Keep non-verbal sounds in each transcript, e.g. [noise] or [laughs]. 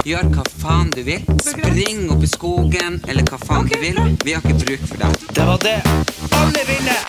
Gjør hva faen du vil. Spring opp i skogen, eller hva faen du vil. Vi har ikke bruk for deg. Det var det. Alle vinner!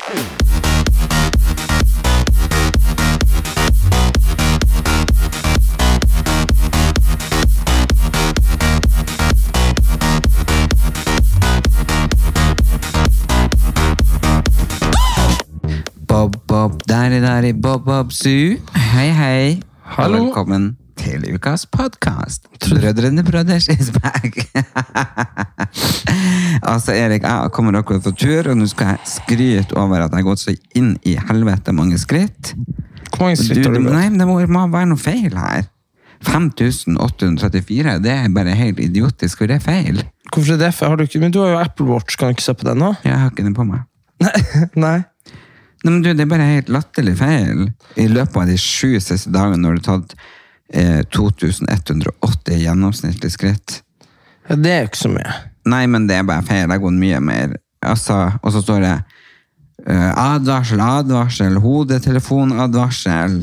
Bob, bob, deri, deri bob, bob, su. Hei, hei. Hallo. Og velkommen til ukas podkast. Brødrene Brothers is back. [laughs] altså, Erik, jeg kommer akkurat på tur, og nå skal jeg skryte over at jeg har gått så inn i helvete mange skritt. Hvor mange skritt har Du, gått? nei, men det må, må være noe feil her. 5834, det er bare helt idiotisk, for det er feil. Hvorfor er det? feil? Har du, ikke, men du har jo Apple Watch, kan du ikke se på den nå? Jeg har ikke den på meg. [laughs] Nei. Nei, men du, Det er bare helt latterlig feil. I løpet av de sju siste dagene har du tatt 2180 gjennomsnittlig skritt. Ja, det er jo ikke så mye. Nei, men det er bare feil. Jeg har gått mye mer. Altså, og så står det uh, advarsel, advarsel, hodetelefonadvarsel.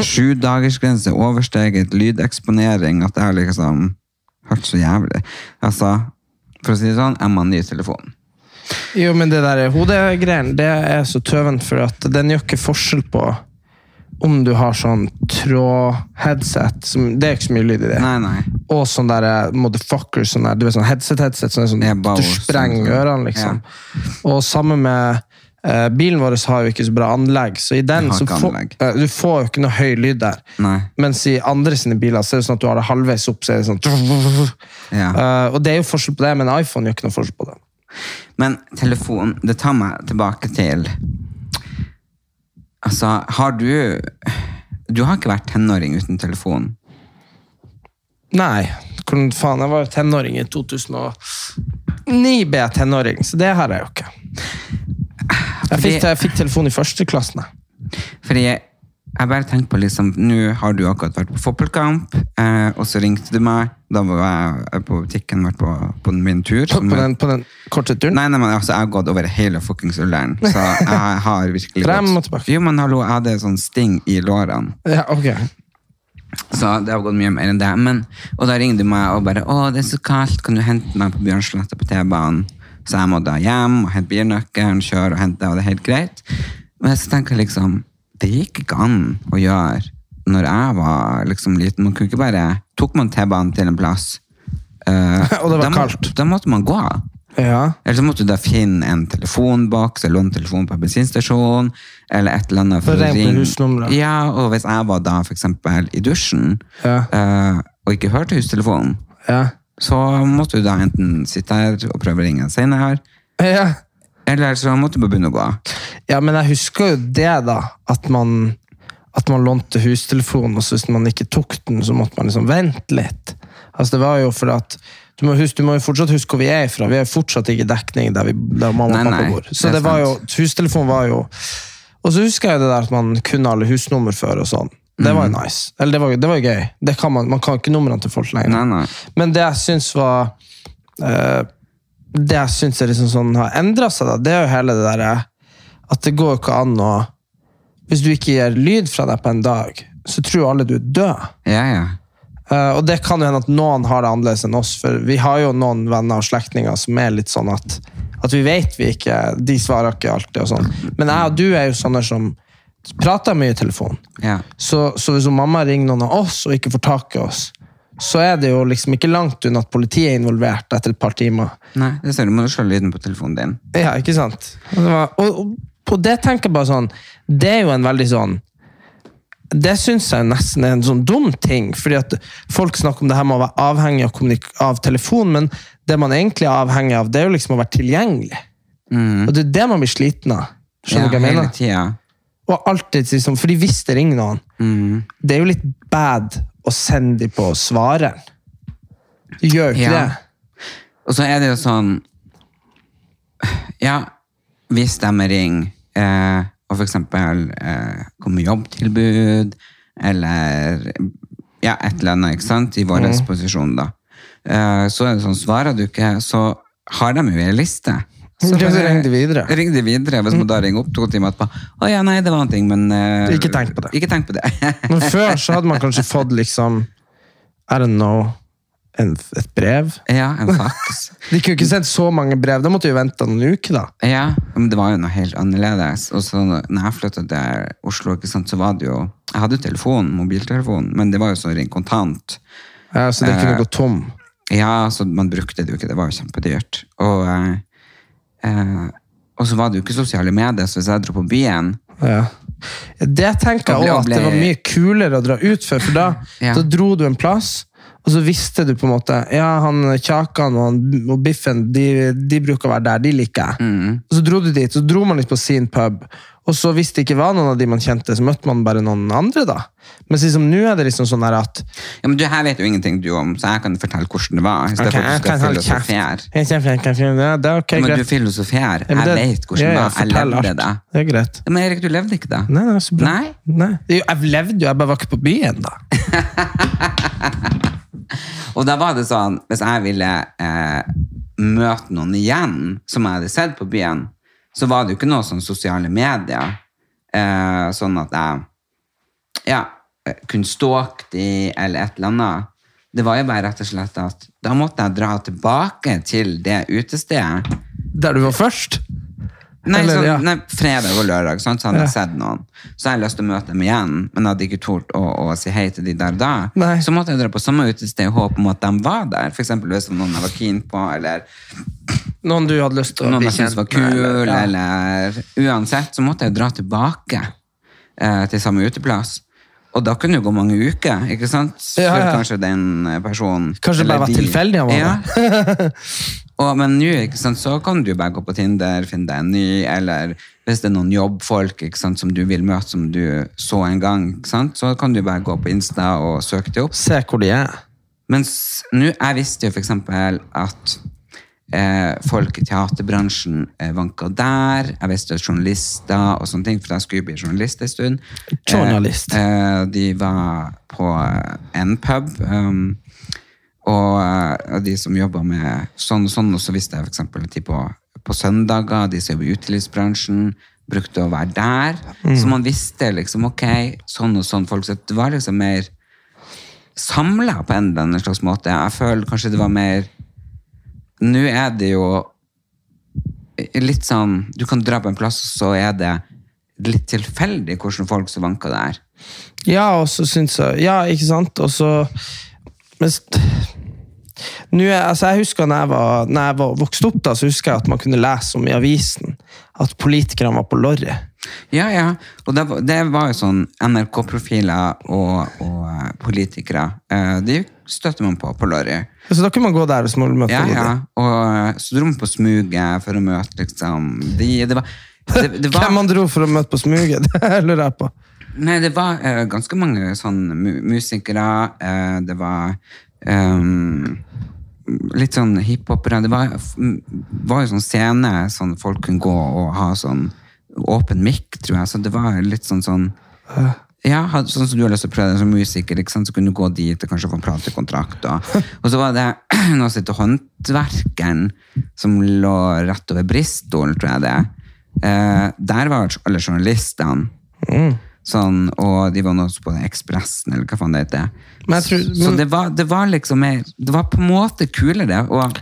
Sju dagersgrense, oversteget lydeksponering. At det har liksom hørt så jævlig. Altså, for å si det sånn, jeg må ha ny telefon. Jo, men det der hodegreiene, det er så tøvent, for at den gjør ikke forskjell på om du har sånn tråd-headset, det er ikke så mye lyd i det, Nei, nei. og sånn der eh, motherfucker, sånn der, du vet sånn headset-headset, sånn, sånn du sprenger sånn. ørene, liksom. Og sammen med eh, bilen vår har jo ikke så bra anlegg, så i den Den så får, eh, du får jo ikke noe høy lyd der. Nei. Mens i andre sine biler så er det sånn at du har det halvveis opp, så er det sånn Ja. Eh, Og det er jo forskjell på det, men iPhone gjør ikke noe forskjell på det. Men telefon, det tar meg tilbake til Altså, har du Du har ikke vært tenåring uten telefon? Nei, hvordan faen, jeg var tenåring i 2009 ble jeg tenåring, så det har jeg jo ikke. Jeg fikk, jeg fikk telefon i første klassen. Fordi jeg, jeg bare tenkte på liksom Nå har du akkurat vært på fotballkamp, eh, og så ringte du meg. Da var jeg på butikken, vært på, på min tur. På, på, den, på den korte turen. Nei, nei, men altså, jeg har gått over hele fuckings Ullern. Så jeg har virkelig [laughs] Frem og tilbake. Jo, men hallo, jeg hadde sånn sting i lårene. Ja, ok. Så det har gått mye mer enn det. Men, og da ringte du meg og bare 'Å, det er så kaldt, kan du hente meg på Bjørnsletta på T-banen?' Så jeg må da hjem og hente bilnøkkelen, kjøre og hente, og det er helt greit. Men så tenker jeg liksom Det gikk ikke an å gjøre når jeg var liksom liten. Man kunne ikke bare Tok man T-banen til en plass uh, [laughs] Og det var da kaldt. Da måtte man gå. Ja. Eller så måtte du da finne en telefonboks eller låne telefon på en bensinstasjon. Eller et eller annet For å ringe. Ja, og hvis jeg var da eksempel i dusjen Ja. uh, og ikke hørte hustelefonen, Ja. så måtte du da enten sitte her og prøve å ringe senere, ja. Eller så måtte bare begynne å gå. Ja, men jeg husker jo det, da. At man, at man lånte hustelefonen, og så hvis man ikke tok den, så måtte man liksom vente litt. Altså, det var jo fordi at du må, huske, du må jo fortsatt huske hvor vi er fra. Vi har fortsatt ikke dekning der, vi, der mamma og pappa nei, bor. Så det det var jo, hustelefonen var jo Og så husker jeg det der at man kunne alle husnummer før og sånn. Det var jo Mhm. nice. Eller det var, det var gøy. Det kan man, man kan ikke numrene til folk lenger. Nei, nei. Men det jeg syns var eh, Det jeg syns liksom sånn, har endra seg, da, det er jo hele det derre At det går jo ikke an å Hvis du ikke gir lyd fra deg på en dag, så tror alle du er død. Ja, ja. Uh, og det kan jo hende at noen har det annerledes enn oss, for vi har jo noen venner og slektninger som er litt sånn at, at vi vet vi ikke De svarer ikke alltid og sånn. Men jeg og du er jo sånne som prater mye i telefon. ja. Så, så hvis mamma ringer noen av oss og ikke får tak i oss, så er det jo liksom ikke langt unna at politiet er involvert etter et par timer. Nei, det ser du. Må slå lyden på telefonen din. Ja, ikke sant? Og, og, på det tenker jeg bare sånn Det er jo en veldig sånn Det syns jeg nesten er en sånn dum ting. fordi at folk snakker om det her med å være avhengig av, av telefon, men det man egentlig er avhengig av, det er jo liksom å være tilgjengelig. Og det er det man blir sliten av. Skjønner du ja, hva jeg hele mener? Og alltid liksom, fordi hvis det ringer noen, det er jo litt bad å sende dem på svareren. Gjør ikke Ja. det. Og så er det jo sånn Ja, hvis de ringer eh, og eksempel eh, kommer jobbtilbud, eller ja, et eller annet, ikke sant, i vår posisjon, da. Eh, så er det sånn, svarer du ikke, så har de jo en liste. Så bare- ring de videre. Ringte de videre, hvis man da ringer opp to timer etterpå. Å ja, nei, det var en ting, men uh, Ikke tenk på det. Ikke tenk på det. [laughs] Men før så hadde man kanskje fått liksom I don't know en, et brev. ja, en fax. [laughs] De kunne ikke sendt så mange brev. Da måtte vi vente noen uker, da. Ja, men det var jo noe helt annerledes. Og så når jeg flyttet til Oslo, ikke sant, så var det jo Jeg hadde jo telefon, mobiltelefon, men det var jo sånn ring kontant. Ja, så det kunne Eh. gå tom. Ja, så man brukte det jo ikke, det var jo kjempedyrt. Og, eh, eh, og så var det jo ikke sosiale medier, så hvis jeg dro på byen Ja. Det tenker jeg òg at det var mye kulere å dra ut for, for da, [laughs] Ja. da dro du en plass, og så visste du på en måte Ja, han Kjakan og, han, og Biffen, de, de bruker å være der, de liker jeg. Mm. Og så dro du dit, så dro man litt på sin pub, og så hvis det ikke var noen av de man kjente, så møtte man bare noen andre, da. Mens liksom nå er det liksom sånn her at Ja, men du, her vet jo ingenting du om, så jeg kan fortelle hvordan det var. Okay, jeg kan holde kjeft. Jeg kjenner- jeg ja, det er ok, Ja, men du greit. filosoferer. Ja, Jeg vet hvordan ja, det var. Jeg levde det. Det er greit. Ja, Men Erik, du levde ikke det? Nei, nei, så bra. Nei? Nei. Jeg levde jo, jeg bare var ikke på byen, da. [laughs] Og da var det sånn, hvis jeg ville eh, møte noen igjen som jeg hadde sett på byen, så var det jo ikke noe sånn sosiale medier. Eh, sånn at jeg ja, eh, kunne stalke de eller et eller annet. Det var jo bare rett og slett at da måtte jeg dra tilbake til det utestedet. Der du var først. Nei, Eller, sånn, ja. nei, fredag og lørdag, sant? så hadde jeg sett noen. Så hadde jeg lyst til å møte dem igjen, men hadde ikke tort å, å si hei til de der da. Nei. Så måtte jeg dra på samme utested i håp om at de var der. For eksempel hvis det var noen jeg var keen på, eller Noen du hadde lyst til å noen bli jeg syntes var kul, med, kul, ja. eller uansett, så måtte jeg dra tilbake eh, til samme uteplass. Og da kunne det gå mange uker, ikke sant? Ja, Før ja. kanskje den eh, personen Kanskje det bare var de- tilfeldig han var ja. [laughs] Og, men nå, ikke sant, så kan du bare gå på Tinder, finne deg en ny, eller hvis det er noen jobbfolk ikke sant, som du vil møte, som du så en gang, ikke sant, så kan du bare gå på Insta og søke det opp. Se hvor de er. Mens nå, jeg visste jo for eksempel at folk i teaterbransjen eh, vanka der. Jeg visste journalister og sånne ting, for jeg skulle bli journalist en stund. Journalist. Eh, eh, de var på eh, en pub, um, og, eh, de som jobba med sånn og sånn, og så visste jeg de på, på søndager, de som jobber i utelivsbransjen, brukte å være der. Så man visste liksom, ok, sånn og sånn folk, så det var liksom mer samla på en eller annen slags måte. Jeg føler kanskje det var mer Nå er det jo litt sånn Du kan dra på en plass, så er det litt tilfeldig hvordan folk som vanker der. Ja, og så syns jeg Ja, ikke sant? Og så nå altså jeg husker når jeg, var, når jeg var vokst opp, da, så husker jeg at man kunne lese om i avisen at politikerne var på lorry. Ja, ja. Og det, var- det var jo sånn NRK-profiler og, og eh, politikere. eh, De støtter man på på Lorry. Så da kunne man gå der hvis man møte Ja, ja. Og eh, så dro man på smuget for å møte liksom de, det var, det, det [laughs] var, Hvem man dro for å møte på smuget, [laughs] det lurer jeg på. Nei, det var eh, ganske mange sånn mu musikere. eh, det var um, litt sånn hiphopere. Det var, var jo sånn scene sånn folk kunne gå og ha sånn åpen mic, tror jeg. Så det var litt sånn sånn ja, sånn som du har lyst til å prøve deg som musiker, ikke sant? så kunne du gå dit og kanskje få platekontrakt. Og, og så var det noe som heter Håndverkeren, som lå rett over Bristol, tror jeg det. Eh, der var alle journalistene. Sånn, og de var også på Ekspressen, eller hva faen det heter. Men tror- Så det var, det var liksom mer Det var på en måte kulere. Og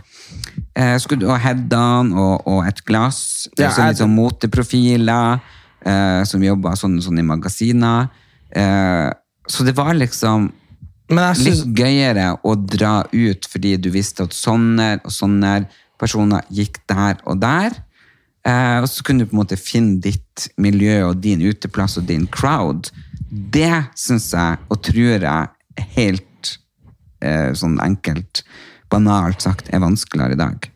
eh, skulle du ha head-on og, og et glass. Ja, så litt sånn moteprofiler eh, som jobba sånn, sånn i magasiner. Eh, så det var liksom Men jeg litt gøyere å dra ut fordi du visste at sånne og sånne personer gikk der og der. Eh, og så kunne du på en måte finne ditt miljø og din uteplass og din crowd. Det syns jeg, og tror jeg, helt eh, sånn enkelt, banalt sagt, er vanskeligere i dag.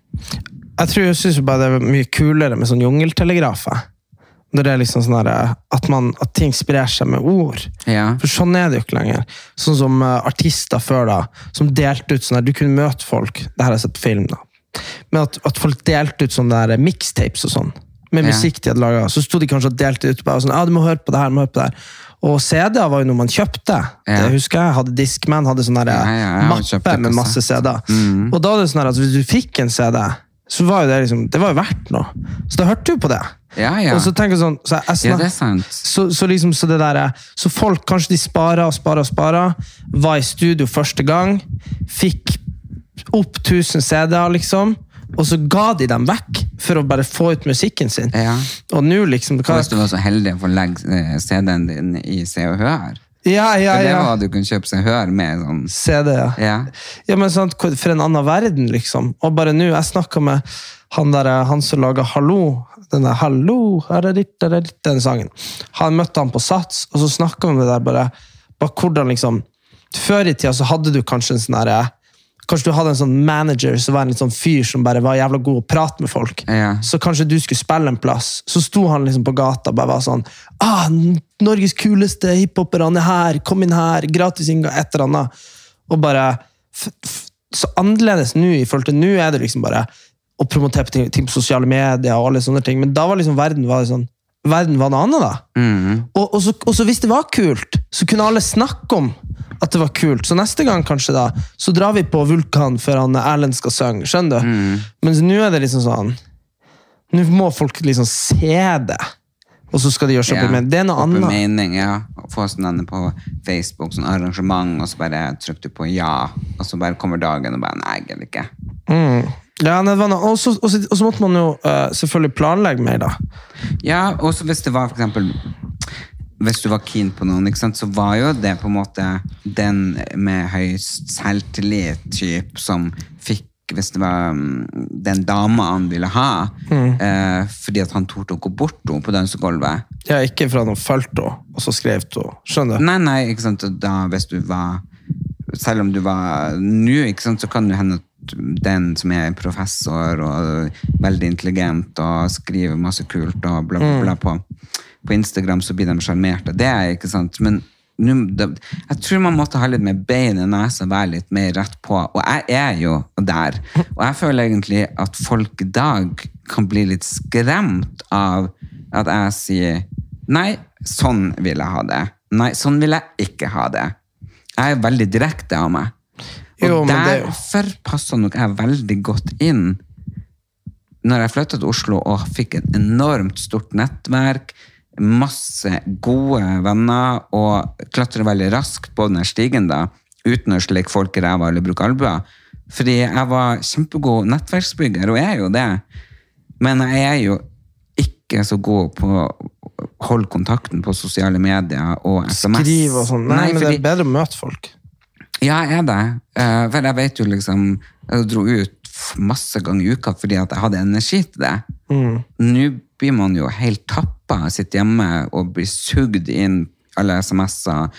jeg tror jeg bare det er mye kulere med sånn jungeltelegrafer. Når det er liksom sånn her, at, man, at ting sprer seg med ord. Ja. For sånn er det jo ikke lenger. Sånn som eh, artister før, da, som delte ut sånn her Du kunne møte folk Det her har jeg sett film, da. Men at, at folk delte ut sånne der mixtapes og sånn. Med musikk de hadde laga. Så sto de kanskje og delte ut. Bare sånn, ja, du må høre på det her, du må høre på det her. Og CD-er var jo noe man kjøpte. Ja. Det husker jeg. hadde Discman hadde sånn Ja, ja, mappe med masse. CD-er. Mm. Og da var det sånn at hvis du fikk en CD, så var jo det liksom, det var jo verdt noe. Så da hørte du på det. Ja, ja. Og så tenker jeg sånn, så jeg, jeg Ja, det er sant. så, så liksom, så det der, så folk, kanskje de sparer og sparer og sparer, var i studio første gang, fikk opp 1000 CD-er, liksom, og så ga de dem vekk for å bare få ut musikken sin. Ja. Og nå liksom hva, hvis du var så heldig å få legge eh, CD-en din i Se og Hør. Ja, ja, For det var at du kunne kjøpe Se og Hør med sånn CD, ja. Ja. Ja, men sant, For en annen verden, liksom. Og bare nå, jeg snakka med han der, han som laga Hallo. Den der Hallo, er det ditt, er det ditt, den sangen. Han møtte han på Sats, og så snakka vi om det der bare, bare hvordan liksom Før i tida så hadde du kanskje en sånn derre Kanskje du hadde en sånn manager som var en litt sånn fyr som bare var jævla god å prate med folk. Ja. Så kanskje du skulle spille en plass, så sto han liksom på gata og bare var sånn ah, Norges kuleste hiphopere, han er her, kom inn her, gratis inngang, et eller annet. Og bare Så annerledes nå i forhold til nå er det liksom bare å promotere på ting, ting på sosiale medier og alle sånne ting, men da var liksom verden var sånn Verden var noe annet, da. mm. Og, og, så, og så hvis det var kult, så kunne alle snakke om at det var kult. Så neste gang kanskje da, så drar vi på Vulkan før han Erlend skal synge. Skjønner du? Mens nå er det liksom sånn Nå må folk liksom se det, og så skal de gjøre seg opp i mening. Det er noe opp i annet. mening, ja. Få sånn denne på Facebook, sånn arrangement, og så bare trykker du på ja, og så bare kommer dagen og bare Nei, jeg gidder ikke. Mm. Ja, og så måtte man jo uh, selvfølgelig planlegge mer, da. Ja, også hvis det var for eksempel hvis du var keen på noen, ikke sant, så var jo det på en måte den med høyest selvtillit typ som fikk hvis det var mm, den dama han ville ha, Mm. eh, fordi at han torde å gå bort henne på dansegulvet. Ja, ikke fra noen fulgte henne, og så skrev hun. Skjønner du? Nei, nei, ikke sant, da hvis du var selv om du var nå, så kan det hende at den som er professor og veldig intelligent og skriver masse kult og bla, bla, bla på, på Instagram, så blir de sjarmerte. Det er ikke sant? Men jeg tror man måtte ha litt mer bein i nesa være litt mer rett på. Og jeg er jo der. Og jeg føler egentlig at folk i dag kan bli litt skremt av at jeg sier nei, sånn vil jeg ha det. Nei, sånn vil jeg ikke ha det. Jeg er veldig direkte av meg. Og Jo, derfor det passa nok jeg veldig godt inn når jeg flyttet til Oslo og fikk et enormt stort nettverk, masse gode venner, og klatre veldig raskt på den stigen da, uten å slikke folk i ræva eller bruke albuer. Fordi jeg var kjempegod nettverksbygger, og jeg er jo det. Men jeg er jo ikke så god på å holde kontakten på sosiale medier og SMS. Skriv og sånn. Nei, men det er bedre å møte folk. ja, jeg er det. Eh, for jeg vet jo liksom Jeg dro ut masse ganger i uka fordi at jeg hadde energi til det. Nå blir man jo helt tappa, sitter hjemme og blir sugd inn alle SMS-er.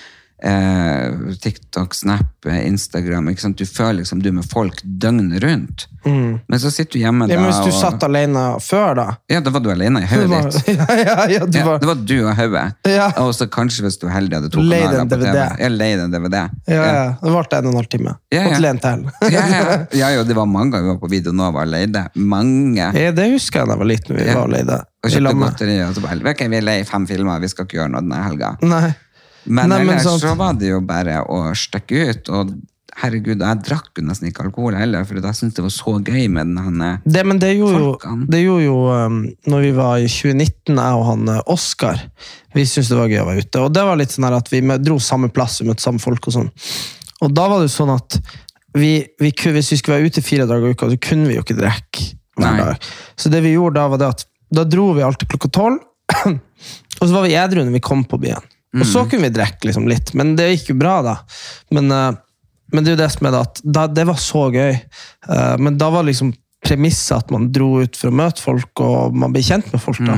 Eh, TikTok, Snap, Instagram. Du føler liksom du er med folk døgnet rundt. Men så sitter du hjemme Ja, men hvis du og satt alene før, da Ja, da var du alene i hodet ditt. [laughs] ja, ja, ja, var... Ja, det var du og hodet. Ja. Og så kanskje hvis du er heldig hadde to Leid kanaler på DVD. TV. Ja, leid en DVD. ja, ja, det varte en og en halv time. Ja, ja. Og til. ja, ja. [laughs] ja, jo, det var mange ganger vi var på Video Nova og leide. Mange. Ja, det husker jeg da jeg var liten. Vi var leide. Og kjøpte godteri. Og så bare, okay, vi er lei fem filmer, vi skal ikke gjøre noe denne helga. Nei. Men Nei, ellers men så var det jo bare å stikke ut. Og herregud, jeg drakk jo nesten ikke alkohol heller, for jeg syntes det var så gøy med den Det, men det gjorde jo, det gjorde jo um, når vi var i 2019, jeg og han uh, Oskar. Vi syntes det var gøy å være ute. Og det var litt sånn at vi dro samme plass, vi møtte samme folk og sånn. Og da var det jo sånn at vi, vi, hvis vi skulle være ute fire dager i uka, så kunne vi jo ikke drikke. Så det vi gjorde da, var det at da dro vi alltid klokka tolv, [clears throat] og så var vi edru når vi kom på byen. Og så kunne vi drikke liksom, litt, men det gikk jo bra, da. Men, uh, men det er jo det som er det at da, det var så gøy. Uh, men da var liksom premisset at man dro ut for å møte folk, og man ble kjent med folk. da.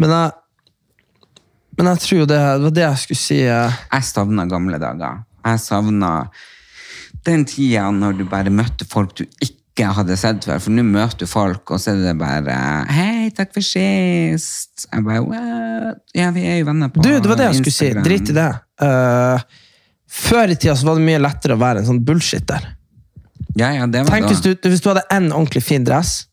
Men, jeg, men jeg tror det, det var det jeg skulle si. uh, Jeg savna gamle dager. Jeg savna den tida når du bare møtte folk du ikke ikke hadde sett før. For nå møter du folk, og så er det bare 'Hei, takk for sist'. Jeg bare What? Ja, vi er jo venner på Instagram. Du, det var det jeg skulle si. Instagram. Drit i det. Uh, før i tida så var det mye lettere å være en sånn bullshitter. Ja, ja, det var Tenk hvis du, hvis du hadde en ordentlig fin dress,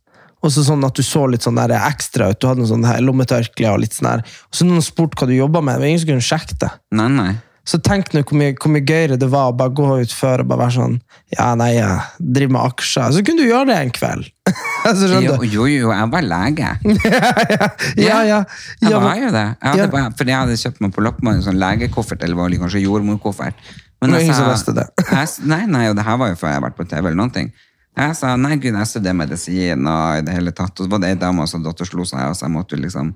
og så sånn at du så litt sånn der ekstra ut. Du hadde noe sånn her lommetørkle og litt sånn her. Og så noen spurte hva du jobba med. Det var ingen som kunne sjekke det. Nei, nei. Så tenk nå hvor hvor mye gøyere det var å bare gå ut før og bare være sånn Ja, nei, jeg driver med aksjer. Så kunne du gjøre det en kveld. [laughs] altså, Jo, jo, jo, jeg var lege. [laughs] Ja, ja. Jeg ja, var jo det. Jeg hadde Ja. bare, fordi jeg hadde kjøpt meg på loppmann en sånn legekoffert, eller var det kanskje jordmorkoffert. Men jeg sa- det. [laughs] jeg nei, nei, og det her var jo før jeg har vært på TV eller noen ting. Jeg sa nei, gud, jeg studerer medisin og i det hele tatt. Og så var det ei dame som datt og slo seg, og så jeg måtte jo liksom [laughs]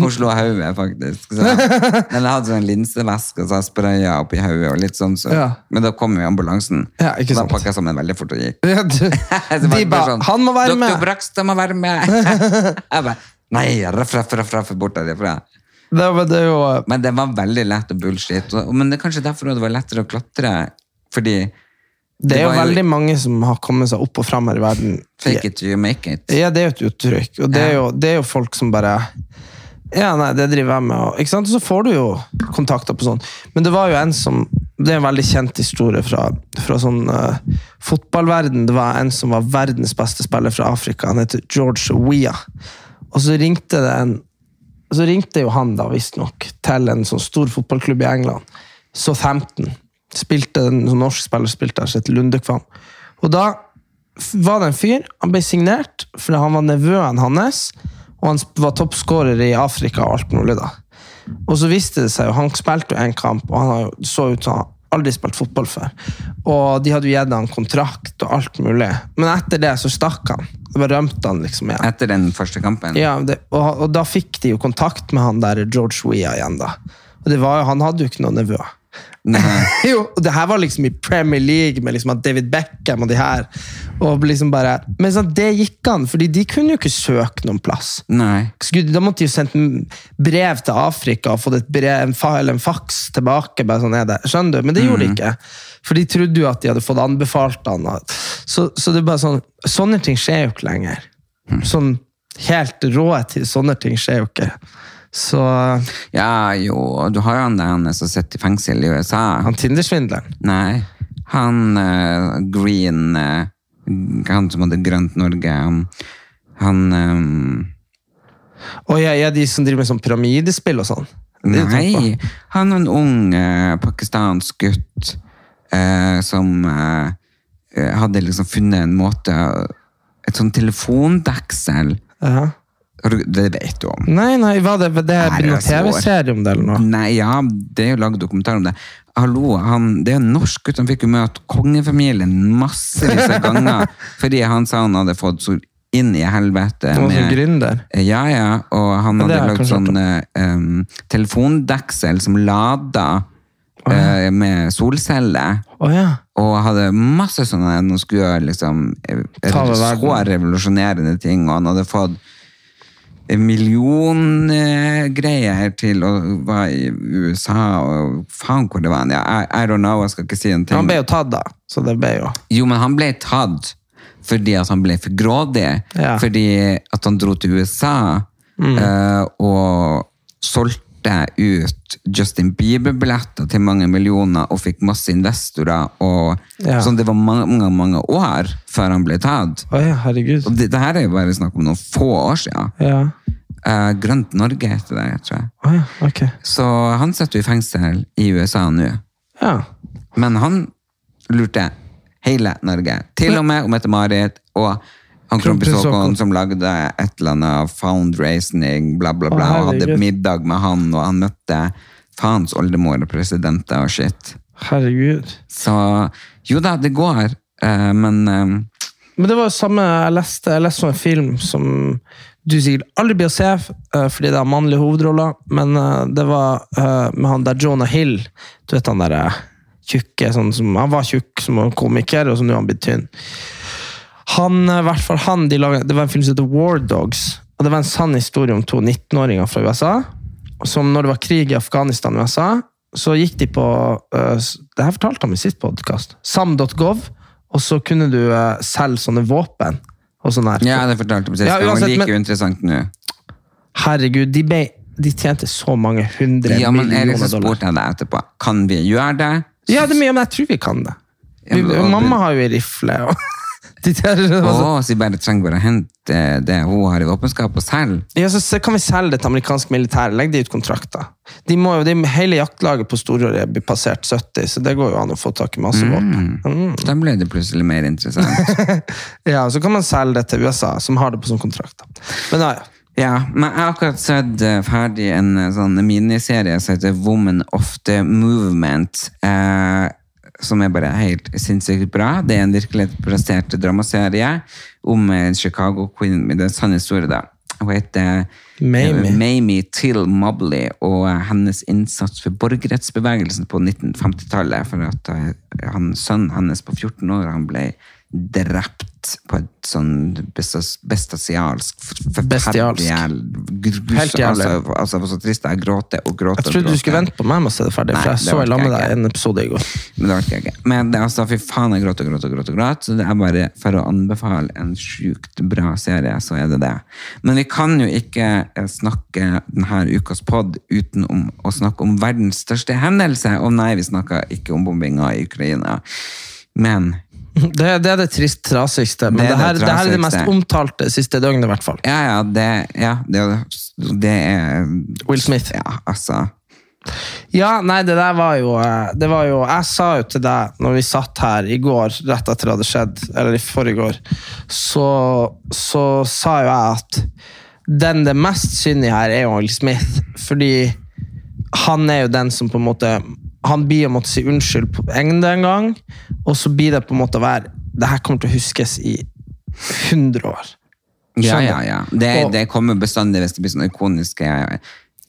Hun slo hodet, faktisk. Så, men jeg hadde sånn linsevæske, så jeg spraya oppi hodet, og litt sånn. Så. Ja. Men da kom jo ambulansen. Ja, ikke da sant. pakka jeg sammen veldig fort og gikk. Ja, du, [laughs] de ba, sånn, Han må være med! Doktor! Brakstad må være med! [laughs] jeg bare, nei, raff, raff, raff, raff, bort derifra. Det, var- det jo Men det var veldig lett å bullshit. Men det er kanskje derfor det var lettere å klatre. Fordi Det er jo veldig mange som har kommet seg opp og fram her i verden. fake it you make it. Ja, det er jo et uttrykk. Og det er jo, det er jo folk som bare Ja, nei, det driver jeg med. Og, ikke sant? Og så får du jo kontakter på sånn. Men det var jo en som Det er en veldig kjent historie fra, fra sånn uh, fotballverden. Det var en som var verdens beste spiller fra Afrika. Han heter George Weah. Og så ringte det en så ringte jo han da, visstnok, til en sånn stor fotballklubb i England. Southampton. Spilte en sånn norsk spiller spilte som heter Lundekvam. Og da var det en fyr, han ble signert, for han var nevøen hans, og han var toppskårer i Afrika og alt mulig da. Og så viste det seg jo, han spilte jo en kamp, og han så ut som han aldri spilt fotball før. Og de hadde jo gitt han kontrakt og alt mulig. Men etter det så stakk han. Det var rømte han liksom igjen. Etter den første kampen. Ja, det, og, og da fikk de jo kontakt med han der George Weah igjen, da. Og det var han hadde jo ikke noen nevø. [laughs] Jo, og det her var liksom i Premier League med liksom David Beckham og de her. Og liksom bare, men sånn, det gikk an, fordi de kunne jo ikke søke noen plass. Nei. Da måtte de jo sendt brev til Afrika og fått et brev, en, fa, eller en faks tilbake. bare sånn er det. Skjønner du? Men det gjorde de ikke. For de trodde jo at de hadde fått anbefalt han. Så, så det er bare sånn, sånne ting skjer jo ikke lenger. Sånn helt rå til sånne ting skjer jo ikke. Så Ja, jo, du har jo han der han som sitter i fengsel i USA. han Tinder-svindleren Nei, han uh, Green uh, Han som hadde Grønt Norge Han, han eh, Og jeg er de som driver med sånn pyramidespill og sånn. Nei, han er en ung eh, pakistansk gutt eh, som eh, hadde liksom funnet en måte Et sånn telefondeksel. uh Ja. Det vet du om. Nei, nei, hva det, det er noen TV-serie om det, eller noe? Nei, ja, det er jo laget dokumentar om det. Hallo, han, det er en norsk gutt, han fikk jo møte kongefamilien massevis av ganger, [laughs] fordi han sa han hadde fått så inn i helvete. Han var med- gründer. Ja, ja, og han hadde lagd sånn um, telefondeksel som lada eh, med solceller. Oh, ja. Og hadde masse sånne Nå skulle liksom eh, så revolusjonerende ting, og han hadde fått million eh, greier til å være i USA, og faen hvor det var. Ja, I, I don't know, jeg skal ikke si en ting. Han ble jo tatt, da. Så det ble jo Jo, men han ble tatt fordi at han ble for grådig. Ja. Fordi at han dro til USA eh, og solgte ut Justin Bieber-billetter til mange millioner og fikk masse investorer. Og, Ja. Sånn det var mange, mange år før han ble tatt. Ja, herregud. Og det, det her er jo bare snakk om noen få år siden. Ja. Uh, Grønt Norge heter det, tror jeg. Å ja, ok. Så han sitter i fengsel i USA nå. Ja. Men han lurte hele Norge. Til og med om Mette-Marit og han Haakon. som lagde et eller annet fundraising, bla, bla, bla, Å, og hadde middag med han, og han møtte faens oldemor og presidenter og shit. Herregud. Så jo da, det går, eh, men eh, Men det var jo samme Jeg leste, jeg leste en film som du sikkert aldri blir å se, eh, fordi det er mannlige hovedroller, men det var med han der Jonah Hill. Du vet han der eh, tjukke sånn som, Han var tjukk som komiker, og så nå er han blitt tynn. Han, eh, hvert fall han, de laget, Det var en film som heter War Dogs. og Det var en sann historie om to 19-åringer fra USA. Som når det var krig i Afghanistan og USA, så gikk de på uh, Det her fortalte han i sitt podkast. Sam.gov, og så kunne du uh, selge sånne våpen. Og sånn her. Ja, det fortalte du sist. Ja, uansett, like men- uinteressant nå. Herregud, de, be, de tjente så mange hundre Ja, men så millioner dollar. spurte jeg deg etterpå. Kan vi gjøre det? Ja, det men jeg tror vi kan det. Vi, mamma har jo ei rifle. Og [laughs] Å, så vi bare trenger bare å hente det hun har i våpenskapet og selge? ja, så kan vi selge det til amerikansk militær. Legg de ut kontrakter. De må jo, de, hele jaktlaget på Storåret blir passert 70, så det går jo an å få tak i masse våpen. Mm. Da ble det plutselig mer interessant. [laughs] Ja, Så kan man selge det til USA, som har det på sånn kontrakt. da. Men ja, ja. Ja, men jeg har akkurat sett eh, ferdig en eh, sånn miniserie som heter Woman of the Movement. Eh, som er bare helt sinnssykt bra. Det er en virkelighetsbasert dramaserie om en Chicago Queen. med den sanne historien. historie, da. Hun heter Mamie. eh, Mamie Till Mobley, og eh, hennes innsats for borgerrettsbevegelsen på 1950-tallet. For at eh, han, sønnen hennes på 14 år han ble drept på et sånn bestialsk Bestialsk. Helt jævlig. Altså, altså, så trist. Jeg gråter og gråter. Jeg trodde du skulle vente på meg med å se det ferdig, Nei, for jeg så jeg i med deg en episode i går. Men det orker jeg ikke. Men det, altså, fy faen, jeg gråter og gråter og gråter. og gråter. Så det er bare for å anbefale en sjukt bra serie, så er det det. Men vi kan jo ikke eh, snakke denne ukas pod utenom å snakke om verdens største hendelse. Og nei, vi snakker ikke om bombinga i Ukraina. Men Det, det er det trist trasigste, men Det det, er her, det her er det mest omtalte siste døgnet, i hvert fall. ja, ja, det, ja, det, det er Will Smith. Ja, altså. Ja, nei, det der var jo eh, Det var jo Jeg sa jo til deg når vi satt her i går, rett etter det hadde skjedd, eller i forrige så, så sa jo jeg at den det mest synlige her er jo Will Smith, fordi han er jo den som på en måte Han blir å måtte si unnskyld på egne en gang, og så blir det på en måte å være Det her kommer til å huskes i 100 år. Ja, Skjønner. ja, ja. Det, Og- det kommer bestandig hvis det blir sånne ikoniske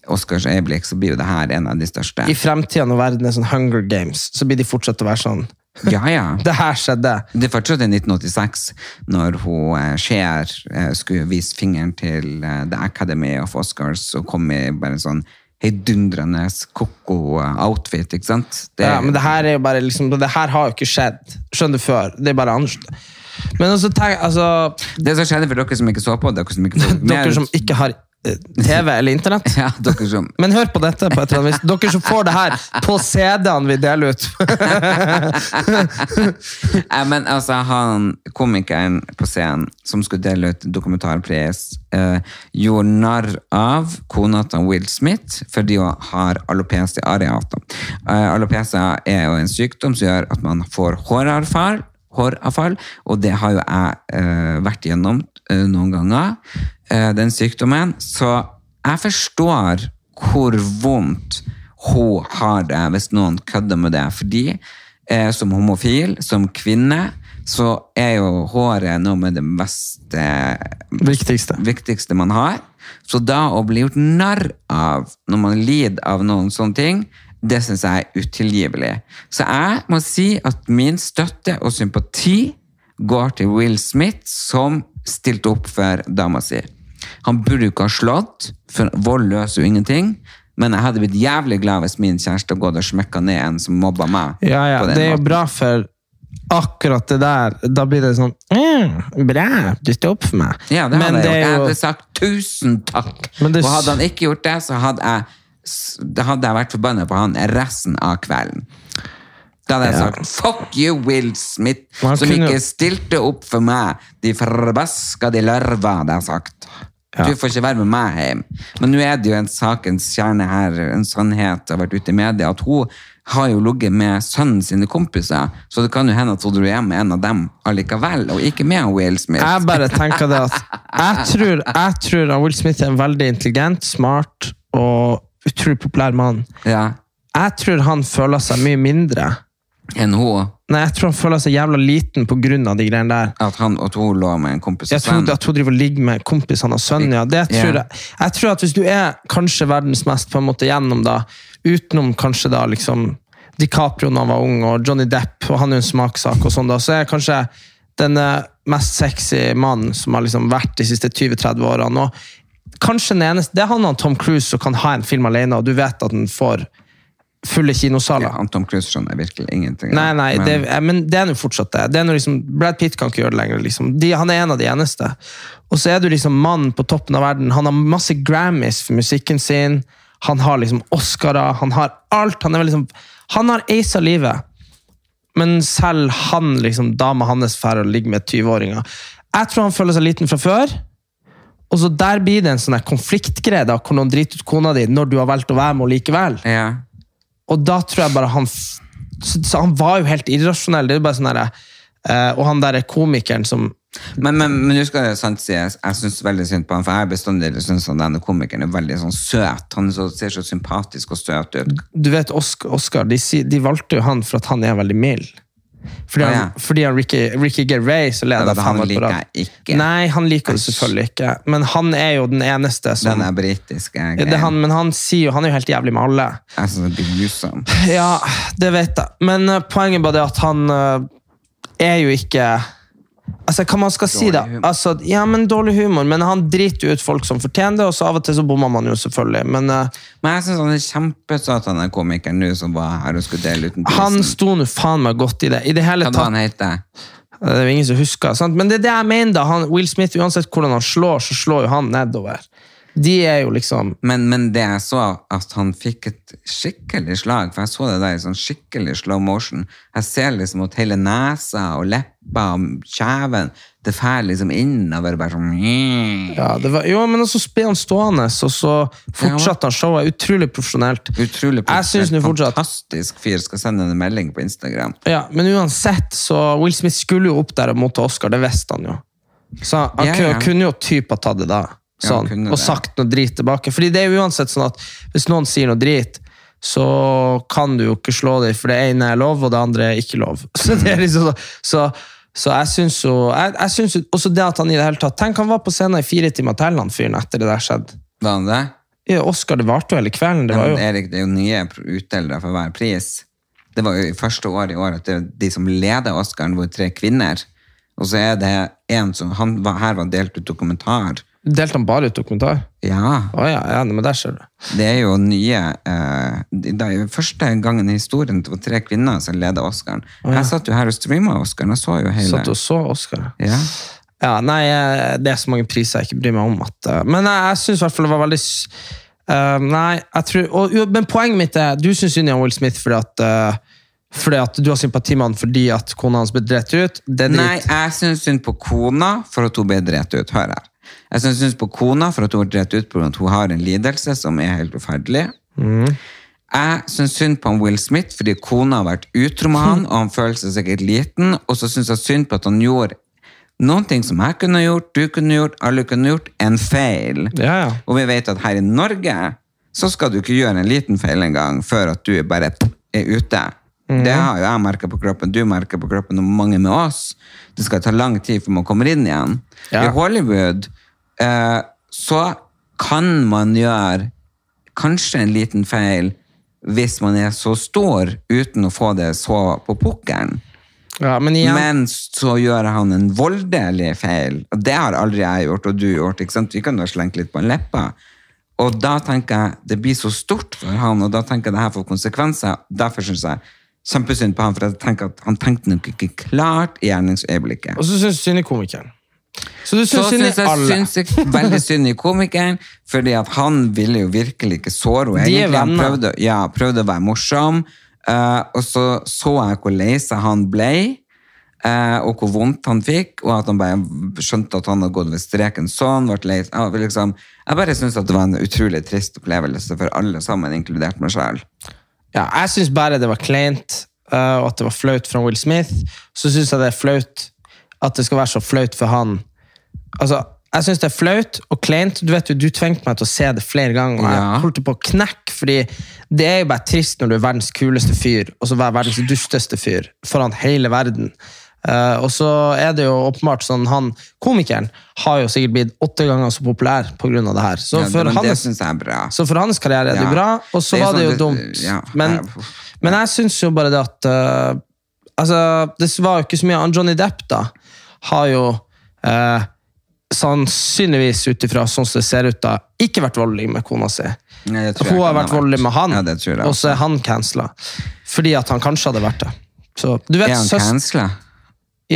Oscars øyeblikk, så blir jo det her en av de største. I fremtida, når verden er sånn Hunger Games, så blir de fortsatt å være sånn Ja, ja. [laughs] Det her skjedde. Det er fortsatt i 1986, når hun skjer, eh, skulle vise fingeren til eh, The Academy of Oscars og kom i bare en sånn heidundrende koko outfit, ikke sant? Det, Ja, men det her er jo bare liksom, det her har jo ikke skjedd. Skjønner du før. Det er bare annerledes. Men også tenk, altså, det som skjedde for dere som ikke så på, dere som ikke [laughs] dere som ikke har eh, TV eller internett. [laughs] Ja, dere som Men hør på dette på et eller annet vis. Dere som får det her på CD-ene vi deler ut. [laughs] ja, men altså, han komikeren på scenen som skulle dele ut dokumentarpris, eh, gjorde narr av kona til Will Smith fordi hun har alopecia areata. Eh, alopecia er jo en sykdom som gjør at man får håravfall, håravfall og det har jo jeg eh, vært gjennom eh, noen ganger, den sykdommen. Så jeg forstår hvor vondt hun har det hvis noen kødder med det. Fordi eh, som homofil, som kvinne, så er jo håret noe med det beste Viktigste. viktigste man har. Så da å bli gjort narr av når man lider av noen sånne ting, det syns jeg er utilgivelig. Så jeg må si at min støtte og sympati går til Will Smith, som stilte opp for dama si. Han burde jo ikke ha slått, for vold løser jo ingenting. Men jeg hadde blitt jævlig glad hvis min kjæreste hadde gått og smekka ned en som mobba meg. Ja, ja, det er jo bra for akkurat det der. Da blir det sånn mm, Bra, du står opp for meg. Ja, det Men hadde jeg det gjort. Jeg hadde sagt tusen takk. Det- Og hadde han ikke gjort det, så hadde jeg, hadde jeg vært forbanna på han resten av kvelden. Da hadde jeg Ja. sagt 'fuck you, Will Smith', Man som kunne ikke stilte opp for meg. De forbaskede larva, hadde jeg sagt. Ja. Du får ikke være med meg hjem. Men nå er det jo en sakens kjerne her, en sannhet har vært ute i media, at hun har jo ligget med sønnen sine kompiser, så det kan jo hende at hun dro hjem med en av dem allikevel, og ikke med Will Smith. Jeg bare tenker det at jeg tror, jeg tror Will Smith er en veldig intelligent, smart og utrolig populær mann. Ja, Jeg tror han føler seg mye mindre. enn hun. Nei, jeg tror han føler seg jævla liten av de greiene der. At, han, og hun lå med en kompis Jeg og tror sønn. at hun driver og ligger med kompisene og sønnen. Ja. Det tror Ja. jeg. jeg tror at hvis du er kanskje verdens mest på en måte gjennom da, utenom kanskje da liksom DiCaprio da han var ung, og Johnny Depp, og han er jo en smakssak, og sånn da, så er jeg kanskje den eh, mest sexy mannen som har liksom vært de siste 20-30 årene. Og kanskje den eneste, Det er han og Tom Cruise som kan ha en film alene, og du vet at den får fulle kinosaler. Ja, Tom Cruise skjønner jeg virkelig ingenting. Nei, nei, Men- det, eh, men det er jo fortsatt det. det er liksom, Brad Pitt kan ikke gjøre det lenger. Liksom. De, han er en av de eneste. Og så er du liksom mann på toppen av verden. Han har masse Grammys for musikken sin. Han har liksom Oscarer. Han har alt. Han, er vel liksom, han har ace av livet. Men selv han, liksom, dama hans, drar og ligger med 20-åringer. Jeg tror han føler seg liten fra før. Og så der blir det en sånn konfliktgreie hvor noen driter ut kona di når du har valgt å være med likevel. Ja. Og da tror jeg bare han så, så Han var jo helt irrasjonell. Det er bare sånn der, eh, og han der komikeren som Men, men, men du skal sant si, jeg, jeg syns veldig synd på han, for jeg bestandig syns denne komikeren er veldig sånn søt. Han så, ser så sympatisk og søt ut. Du vet, Oscar, Oscar de, de valgte jo han for at han er veldig mild. Fordi han, Ah, ja. fordi han Ricky, Ricky Gervais så leder Ja, han på liker jeg ikke. Nei, han liker det selvfølgelig ikke. Men han er jo den eneste som Den er britisk. ja, er han, Men han sier jo Han er jo helt jævlig med alle. Jeg synes det blir grusom. Ja, det vet jeg. Men uh, poenget er bare er at han uh, er jo ikke Altså, Hva man skal si, da? Altså, ja, men Dårlig humor, men han driter ut folk som fortjener det, og så av og til så bommer man jo, selvfølgelig. Men uh, Men jeg syns han er kjempesøt, han er komikeren nå som var her og skulle dele ut han sto nå faen meg godt i det. I det hele Hva var han heter? Det er jo ingen som husker. Sant? Men det er det jeg mener, da. Han, Will Smith, uansett hvordan han slår, så slår jo han nedover. De er jo liksom Men, men det jeg så, at han fikk et skikkelig slag, for jeg så det der i sånn skikkelig slow motion. Jeg ser liksom at hele nesa og leppa og kjeven, det fær liksom innover, bare sånn ja, det var, Jo, men så ble han stående, og så fortsatte han showet. Utrolig profesjonelt. Utrolig nå fortsatt fantastisk fyr. Skal sende en melding på Instagram. Ja, men uansett, så Will Smith skulle jo opp der og motta Oscar, det visste han jo. Så han Ja, ja. kunne jo typ ha tatt det da, sånn, kunne og sagt noe drit tilbake. Fordi det er jo uansett sånn at hvis noen sier noe drit, så kan du jo ikke slå dem, for det ene er lov, og det andre er ikke lov. [laughs] Så det er liksom så, så, så jeg syns jo jeg, jeg synes jo også det at han i det hele tatt Tenk, han var på scenen i fire timer til, han fyren, etter det der skjedde. Var han det? Ja, Oscar, det varte jo hele kvelden. Det var jo Erik, det er jo nye utdelere for hver pris. Det var jo i første år i år at det, de som leder Oscaren, var tre kvinner. Og så er det en som han Her var delt ut dokumentar. Delte han bare ut dokumentar? Ja, Oh, ja, ja, men der ser du. det er jo nye eh, Det er jo første gangen i historien det var tre kvinner som leda Oscaren. Jeg satt jo her og streama Oscaren, jeg så jo hele. Satt og så Oscar. Ja. Ja, nei, eh, det er så mange priser jeg ikke bryr meg om. At, eh, men jeg, jeg syns i hvert fall det var veldig eh, Nei, jeg tror og, Men poenget mitt er du syns synd på Will Smith fordi at, uh, fordi at du har sympati med han fordi at kona hans ble drept ut. Nei, jeg syns synd på kona for at hun ble drept ut. Hør her. Jeg syns på kona for at hun ble drept ut på at hun har en lidelse som er helt forferdelig. Jeg syns synd på Will Smith fordi kona har vært utro med han, og han føler seg sikkert liten. Og så syns jeg synd på at han gjorde noen ting som jeg kunne gjort, du kunne gjort, alle kunne gjort, en feil. Ja, ja. Og vi vet at her i Norge så skal du ikke gjøre en liten feil engang før at du bare er ute. Det har jo jeg merka på kroppen, du merker på kroppen, og mange med oss. Det skal ta lang tid før man kommer inn igjen. Ja. I Hollywood eh, så kan man gjøre kanskje en liten feil hvis man er så stor uten å få det så på pukkelen. ja, men igjen Men så gjør han en voldelig feil. Og det har aldri jeg gjort, og du gjort. ikke sant? Vi kan da slenke slengt litt på en leppa. Og da tenker jeg, det blir så stort for han, og da tenker jeg det her får konsekvenser. Derfor synes jeg kjempesynd på han, for jeg tenker at han tenkte nok ikke klart i gjerningsøyeblikket. Og så syns synd i komikeren. Så du syns synd i alle. syns jeg veldig synd i komikeren, fordi at han ville jo virkelig ikke såre henne. Han prøvde, ja, prøvde å være morsom, uh, og så så jeg hvor lei seg han ble, Uh, og hvor vondt han fikk, og at han bare skjønte at han hadde gått ved streken sånn, ble lei Uh, liksom, jeg bare syns det var en utrolig trist opplevelse for alle sammen, inkludert meg sjøl. Ja, jeg syns bare det var kleint, eh, og at det var flaut fra Will Smith. Så syns jeg det er flaut at det skal være så flaut for han. Altså, jeg syns det er flaut og kleint. Du vet jo, du tvingte meg til å se det flere ganger, og jeg holdt på å knekke, fordi det er jo bare trist når du er verdens kuleste fyr, og så være verdens dusteste fyr foran hele verden. Eh, og så er det jo åpenbart sånn han, Komikeren har jo sikkert blitt åtte ganger så populær pga. det her. Så Ja, det- for det hans syns jeg er bra. så for hans karriere er det Ja. bra, og så Det var det sånn jo det- dumt. ja, men, men jeg syns jo bare det at uh, Altså, det var jo ikke så mye Han Johnny Depp, da, har jo uh, sannsynligvis ut ifra sånn som det ser ut da, ikke vært voldelig med kona si. Nei, det Hun har vært voldelig med han, det og så er han cancela. Fordi at han kanskje hadde vært det. Så, du vet, Er han cancela?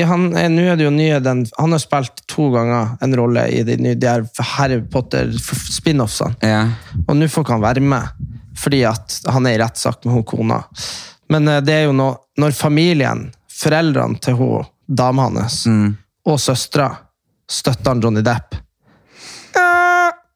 Han, er, nå er det jo nye, den, han har spilt to ganger en rolle i de, de her Harry Potter f- spin-offsene. Ja. Og nå får ikke han være med, fordi at han er i rettssak med hun kona. Men eh, det er jo når, når familien, foreldrene til hun, dama hans, Mm. og søstera støtter han Johnny Depp,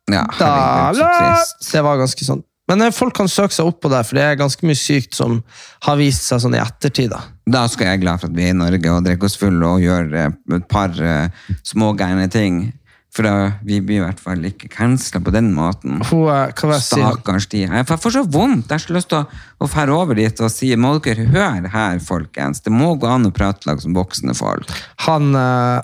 ja herregud, så trist. det var ganske sånn. Men eh, folk kan søke seg opp på det, for det er ganske mye sykt som har vist seg sånn i ettertid. da. Da skal jeg være glad for at vi er i Norge og drikker oss fulle og gjør eh, et par uh, smågærne ting. For da, vi blir i hvert fall ikke cancela på den måten. Hun, eh? Stakkars de. Jeg får så vondt. Jeg har så lyst til å, fære over dit og si må dere høre her, folkens. Det må gå an å prate lag som voksne folk. han, uh,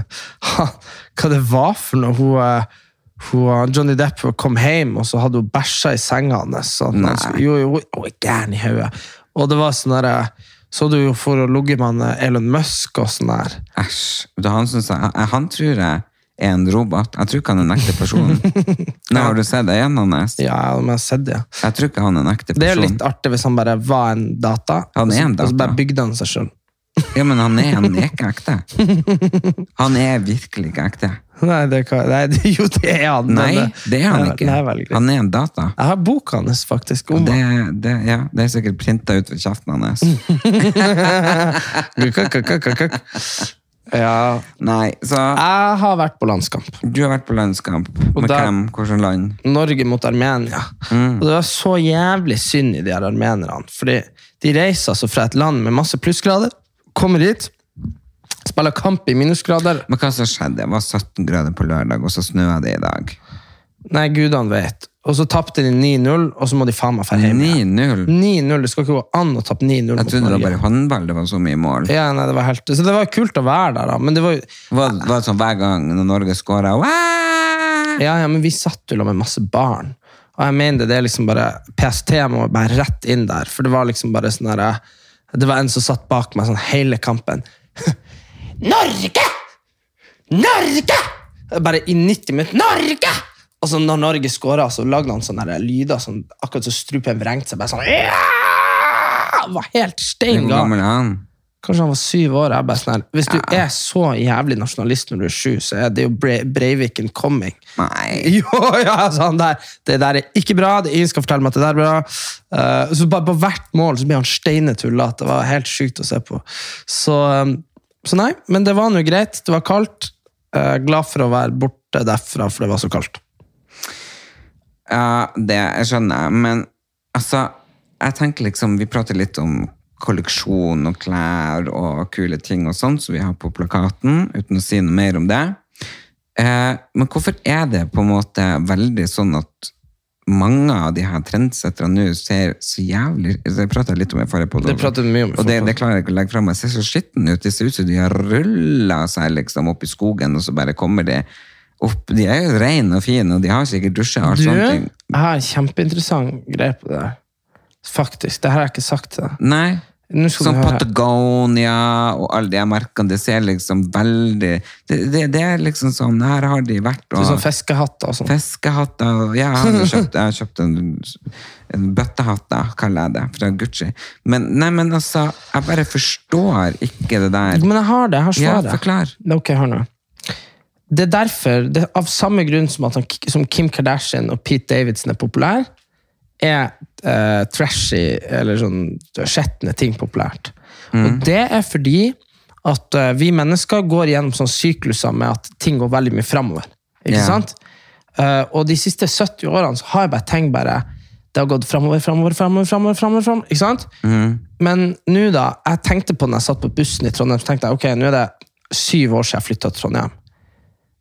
[laughs] han Hva det var for noe? Hun, eh, hun, Johnny Depp kom hjem, og så hadde hun bæsja i senga hans. så at han Nei. skulle- Jo, jo, hun er gæren i hodet. Og det var sånn derre Så du jo for å ligge med eh, Elon Musk og sånn der. Æsj. Han, han tror jeg er en robot. Jeg tror ikke han er en ekte person. [laughs] Nei, har du sett øynene hans? Ja, jeg har sett det. Jeg tror ikke han er en ekte person. Det er jo litt artig hvis han bare var en data, Han er en og så data. bare bygde han seg sjøl. Ja, men han er, han er ikke ekte. [laughs] Han er virkelig ikke ekte. Nei, det kan, nei, [laughs] jo, det er han. Nei, det er han nei, ikke. Nei. Han er en data. Jeg har boka hans, faktisk. om Det, det, ja, det er sikkert printa ut ved kjeften hans. [laughs] ja. Nei, så Jeg har vært på landskamp. du har vært på landskamp. Med der- hvem? Hvilket land? Norge mot Armenia. Og det var så jævlig synd i de her armenerne. Fordi de reiser altså fra et land med masse plussgrader, kommer hit, spiller kamp i minusgrader. Men hva som skjedde? Det var 17 grader på lørdag, og så snøa det i dag. Nei, gudene vet. Og så tapte de 9-0, og så må de faen meg dra hjem. 9-0. 9-0, Det skal ikke gå an å tappe 9-0 Jeg trodde det var bare håndball det var så mye mål. Ja, nei, det var helt, så det var kult å være der, da. Men det var jo Var, var det sånn hver gang når Norge scora Ja, ja, men vi satt jo med masse barn. Og jeg mener det, det er liksom bare PST må bare rett inn der. For det var liksom bare sånn herre Det var en som satt bak meg sånn hele kampen. [laughs] Norge! Norge! Bare i 90 minutter. Norge! Og så når Norge skåra, så lagde han sånne lyder sånn, akkurat så strupen vrengte seg. Bare sånn ja! Han var helt stein gal. Kanskje han var syv år. Jeg bare sånn Hvis du er så jævlig nasjonalist når du er sju, så er det jo Bre Breiviken coming. Nei. [laughs] Jo, ja, sånn der, Det der er ikke bra. det Ingen skal fortelle meg at det der er bra. Uh, så bare På hvert mål så blir han steinetullete. Det var helt sjukt å se på. Så, um, så nei, men det var nå greit. Det var kaldt. Uh, glad for å være borte derfra, for det var så kaldt. Ja, det jeg skjønner jeg, men altså, jeg tenker liksom, vi prater litt om kolleksjon og klær og kule ting og sånn som vi har på plakaten, uten å si noe mer om det. Eh, men hvorfor er det på en måte veldig sånn at mange av de her trendsetterne nå ser så jævlig Det prata jeg litt om i forrige podkast. Det pratet mye om Og det, det klarer jeg ikke å legge frem. meg. ser så skitten ut. Det ser ut som de har rulla seg liksom opp i skogen, og så bare kommer de opp. De er jo rene og fine, og de har sikkert dusja og alt Du, sånne jeg har en kjempeinteressant greie på det. Faktisk. Det her har jeg ikke sagt til deg. Nei. Sånn. Patagonia og alle de merkene, det ser liksom veldig Det, det, det er liksom sånn, her har de vært er og Sånn fiskehatter og sånn. Fiskehatter ja, Jeg har kjøpt, jeg har kjøpt en, en bøttehatt, kaller jeg det, fra Gucci. Men, nei, men altså, jeg bare forstår ikke det der. Men jeg har det. Jeg har Ja, svaret. forklar. Ok, hør nå. Det er derfor, det, av samme grunn som, han, som Kim Kardashian og Pete Davidson er populær, er uh, trashy, eller sånn skjetne ting populært. Og det er fordi at uh, vi mennesker går gjennom sånn sykluser med at ting går veldig mye framover. Ikke yeah. sant? Uh, og de siste 70 årene så har jeg bare tenkt bare det har gått framover, framover, framover, framover, framover, framover, ikke sant? Men nå da, jeg tenkte på når jeg satt på bussen i Trondheim, så tenkte jeg, ok, nå er det syv år siden jeg flyttet til Trondheim.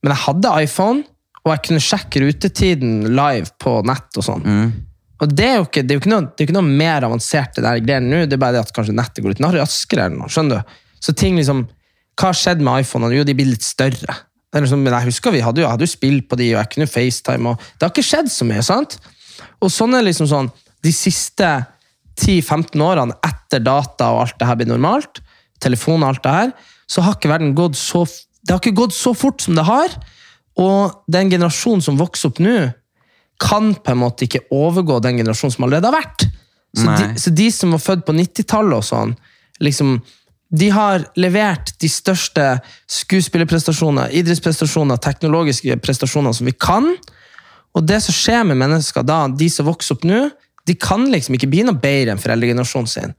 Men jeg hadde iPhone, og jeg kunne sjekke rutetiden live på nett og sånn. Og det er jo ikke, er jo ikke, noe, er ikke noe mer avansert det der greiene nå, det er bare det at kanskje nettet går litt raskere eller noe, skjønner du? Så ting liksom, hva har skjedd med iPhone? Jo, de blir litt større. Liksom, men jeg husker vi hadde jo, hadde jo spill på de, og jeg kunne FaceTime, og det har ikke skjedd så mye, sant? Og sånn er liksom sånn, de siste 10-15 årene etter data og alt det her blir normalt, telefon og alt det her, så har ikke verden gått så, det har ikke gått så fort som det har, Og den generasjonen som vokser opp nå, kan på en måte ikke overgå den generasjonen som allerede har vært. Så de, så de som var født på 90-tallet og sånn, liksom, de har levert de største skuespillerprestasjoner, idrettsprestasjoner, teknologiske prestasjoner som vi kan. Og det som skjer med mennesker da, de som vokser opp nå, de kan liksom ikke bli noe bedre enn foreldregenerasjonen sin.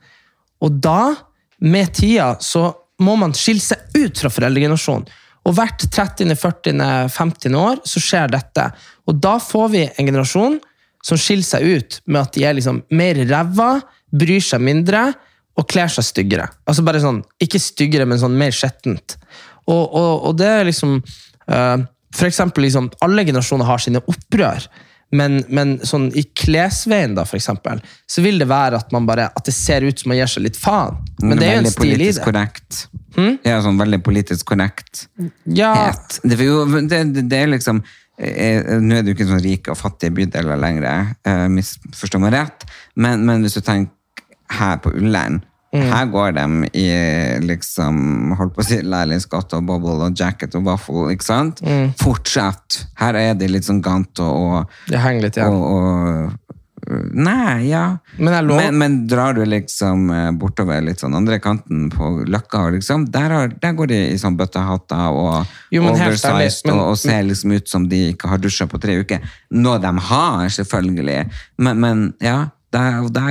Og da, med tida, så må man skille seg ut fra foreldregenerasjonen. Og hvert 30., 40., 50. år så skjer dette. Og da får vi en generasjon som skiller seg ut med at de er liksom mer ræva, bryr seg mindre og kler seg styggere. Altså bare sånn, Ikke styggere, men sånn mer skjettent. Og, og, og det er liksom uh, For eksempel, liksom, alle generasjoner har sine opprør. Men, men sånn i klesveien, da, for eksempel, så vil det være at man bare, at det ser ut som man gir seg litt faen. Men det er jo en stil i det. korrekt. Ja, sånn veldig politisk korrekt. Ja, Det, det, det, er liksom Nå er det jo ikke sånn rike og fattige bydeler lenger, eh, misforstå meg rett, men, men hvis du tenker her på Ullern her går de i liksom, holdt på å si lærlingsskatt og bobble og jacket og waffle, ikke sant? Fortsett. Her er det litt sånn gant og, og, og, og Nei, ja. Men men, men drar du liksom eh, bortover litt sånn andre kanten på Løkka, liksom, der, har, der går de i sånn bøttehatter og Jo, oversized men- og, og ser liksom ut som de ikke har dusja på tre uker. Noe de har, selvfølgelig. Men, men ja, der, der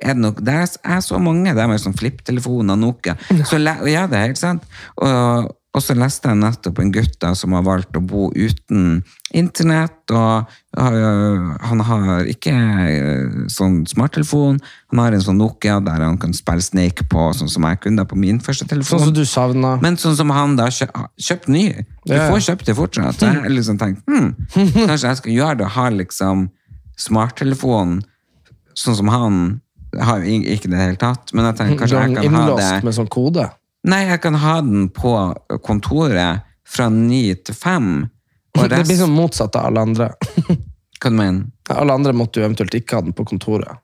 er det nok Der er så mange der med sånn flipptelefoner, Nokia. [laughs] Så, ja, det er helt sant. Og, og så leste jeg nettopp en gutt da, som har valgt å bo uten internett, og han har ikke øh, sånn smarttelefon. Han har en sånn Nokia der han kan spille Snake på, sånn som jeg kunne på min første telefon. Sånn som du savna. Men sånn som han da kjø kjøpt ny. Du får kjøpt det fortsatt. Så jeg liksom tenkt, hm, kanskje jeg skal gjøre det, ha liksom smarttelefon sånn som han har ikke det hele tatt, men jeg tenker kanskje jeg kan ha innlåst det med sånn kode. Nei, jeg kan ha den på kontoret fra ni til fem. Det blir sånn motsatt av alle andre. [laughs] Hva du mener Alle andre måtte jo eventuelt ikke ha den på kontoret.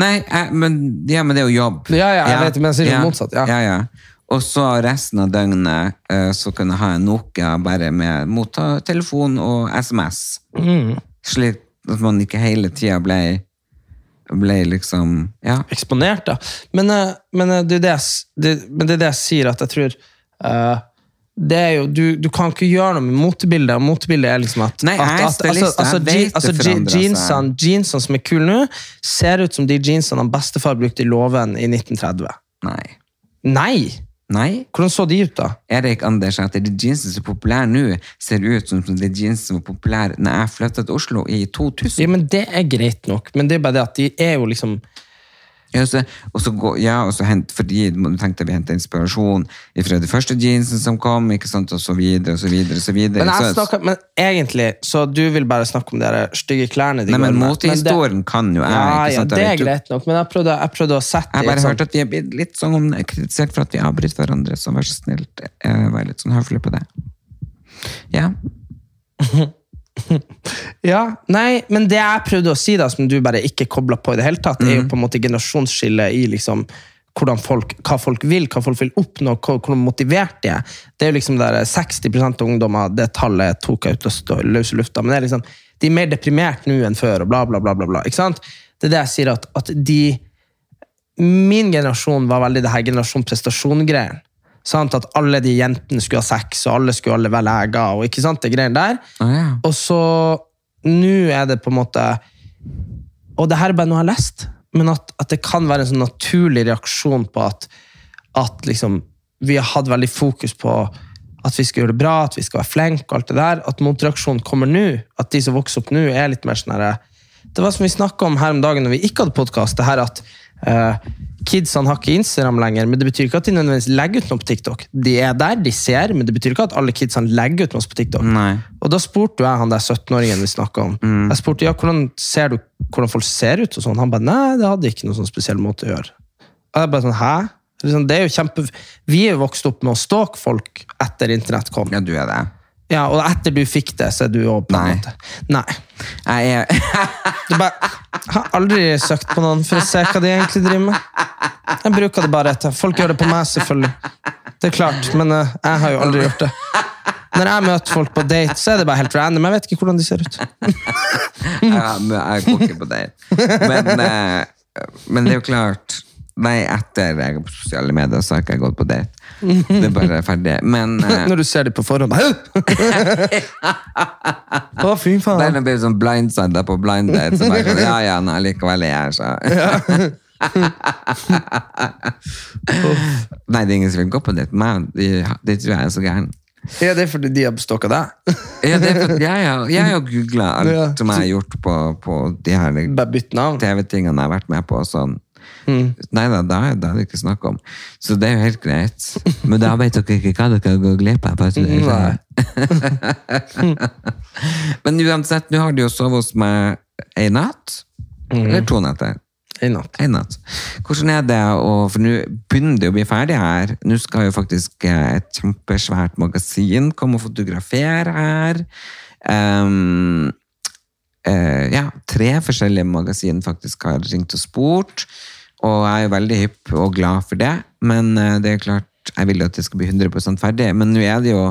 Nei, jeg, men, ja, men det er jo jobb. Ja, ja, jeg vet, men jeg sier det motsatt, ja. ja, ja. Og så resten av døgnet eh, så kunne jeg ha en Nokia bare med motta telefon og SMS. Mm. Slik at man ikke hele tida ble, ble liksom Ja. Eksponert, da. Men, eh, men, eh, det det, jeg det, men det er det jeg sier, at jeg tror uh, det er jo, du, du kan ikke gjøre noe med motebildet, motebildet er liksom at, Nei, jeg er at, at altså, jeg altså, je- forandrer seg. jeansene, jeansene som er kule nå, ser ut som de jeansene han bestefar brukte i låven i 1930. Nei. Nei! Nei. Hvordan så de ut, da? Erik Anders at de jeansene som er populære nå, ser ut som de jeansene som var populære når jeg flytta til Oslo i 2000. Ja, men Det er greit nok, men det er bare det at de er jo liksom Ja, så, og så gå, ja, og så hent, fordi du tenkte vi hentet inspirasjon fra de første jeansene som kom, ikke sant, og så videre, og så videre, og så videre. Men, jeg snakker, men egentlig, så du vil bare snakke om de stygge klærne de Nei, men med. motehistorien kan jo jeg, Ja, ja, det er greit nok, men jeg prøvde, jeg prøvde å sette Jeg har bare hørte hørt at vi er blitt litt sånn kritisert for at vi avbryter hverandre, så vær så snill, eh, vær litt sånn høflig på det. Ja. [laughs] [laughs] Ja, nei, men det jeg prøvde å si da, som du bare ikke koblet på i det hele tatt, er jo Mm. på en måte generasjonsskillet i liksom hvordan folk, hva folk vil, hva folk vil oppnå, hvor, hvor motivert de er. Det er jo liksom der 60 av ungdommer, det tallet tok jeg ut og stå løs i lufta, men det er liksom, de er mer deprimert nå enn før, og bla bla bla bla bla, ikke sant? Det er det jeg sier, at, at de, min generasjon var veldig det her generasjon prestasjon-greien. Sant? At alle de jentene skulle ha sex, og alle skulle alle være leger, og ikke sant, det greiene der. Å ja. Og så Nå er det på en måte Og det her er bare noe jeg har lest, men at, at det kan være en sånn naturlig reaksjon på at, at liksom, vi har hatt veldig fokus på at vi skal gjøre det bra, at vi skal være flinke, og alt det der. At motreaksjonen kommer nå. At de som vokser opp nå, er litt mer sånn herre Det var som vi snakka om her om dagen når vi ikke hadde podkast, det her at uh, kidsene har ikke Instagram lenger, men det betyr ikke at de nødvendigvis legger ut noe på TikTok. De er der, de ser, men det betyr ikke at alle kidsene legger ut noe på TikTok. Nei. Og da spurte jeg han der 17-åringen vi snakket om. Mm. Jeg spurte ja, hvordan ser du hvordan folk ser ut. og sånn. Han bare nei, det hadde ikke noen sånn spesiell måte å gjøre. Og jeg bare sånn, hæ? Liksom, det er jo kjempe... Vi er jo vokst opp med å stalke folk etter internett kom. ja, du er det. Ja, Og etter du fikk det, så er du òg på en måte Nei. Jeg er [laughs] Du bare, jeg har aldri søkt på noen for å se hva de egentlig driver med. Jeg bruker det bare etter. Folk gjør det på meg, selvfølgelig. Det er klart, men eh, jeg har jo aldri gjort det. Når jeg møter folk på date, så er det bare helt random. Jeg vet ikke hvordan de ser ut. [laughs] Ja, men jeg går ikke på date. Men, eh, men det er jo klart Nei, etter jeg er på sosiale medier, så har ikke jeg gått på date. Det er bare ferdig. Men uh, [laughs] Når du ser dem på forhånd. bare, oh, [laughs] fy det er faen. blir sånn blindsided på blind date. Så bare sånn, ja, ja, nei, likevel er jeg her, så. [laughs] Nei, det er ingen som vil gå på date med meg. De, de tror jeg er så gæren. Ja, det er fordi de har stalka deg. Ja, det er fordi jeg, har- jeg har googla alt Ja. som jeg har gjort på, på de her. TV-tingene jeg har vært med på. Sånn. Mm. Nei da, det er det ikke snakk om. Så det er jo helt greit. Men da vet dere ikke hva dere går glipp av. [laughs] Men uansett, nå har de jo sovet hos meg ei natt. Mm. Eller to netter. En natt. En natt. Hvordan er det å For nå begynner det å bli ferdig her. Nå skal jo faktisk eh, et kjempesvært magasin komme og fotografere her. Um, uh, ja, tre forskjellige magasin faktisk har ringt og spurt. Og jeg er jo veldig hypp og glad for det. Men eh, det er klart, jeg vil jo at det skal bli 100% ferdig. Men nå er det jo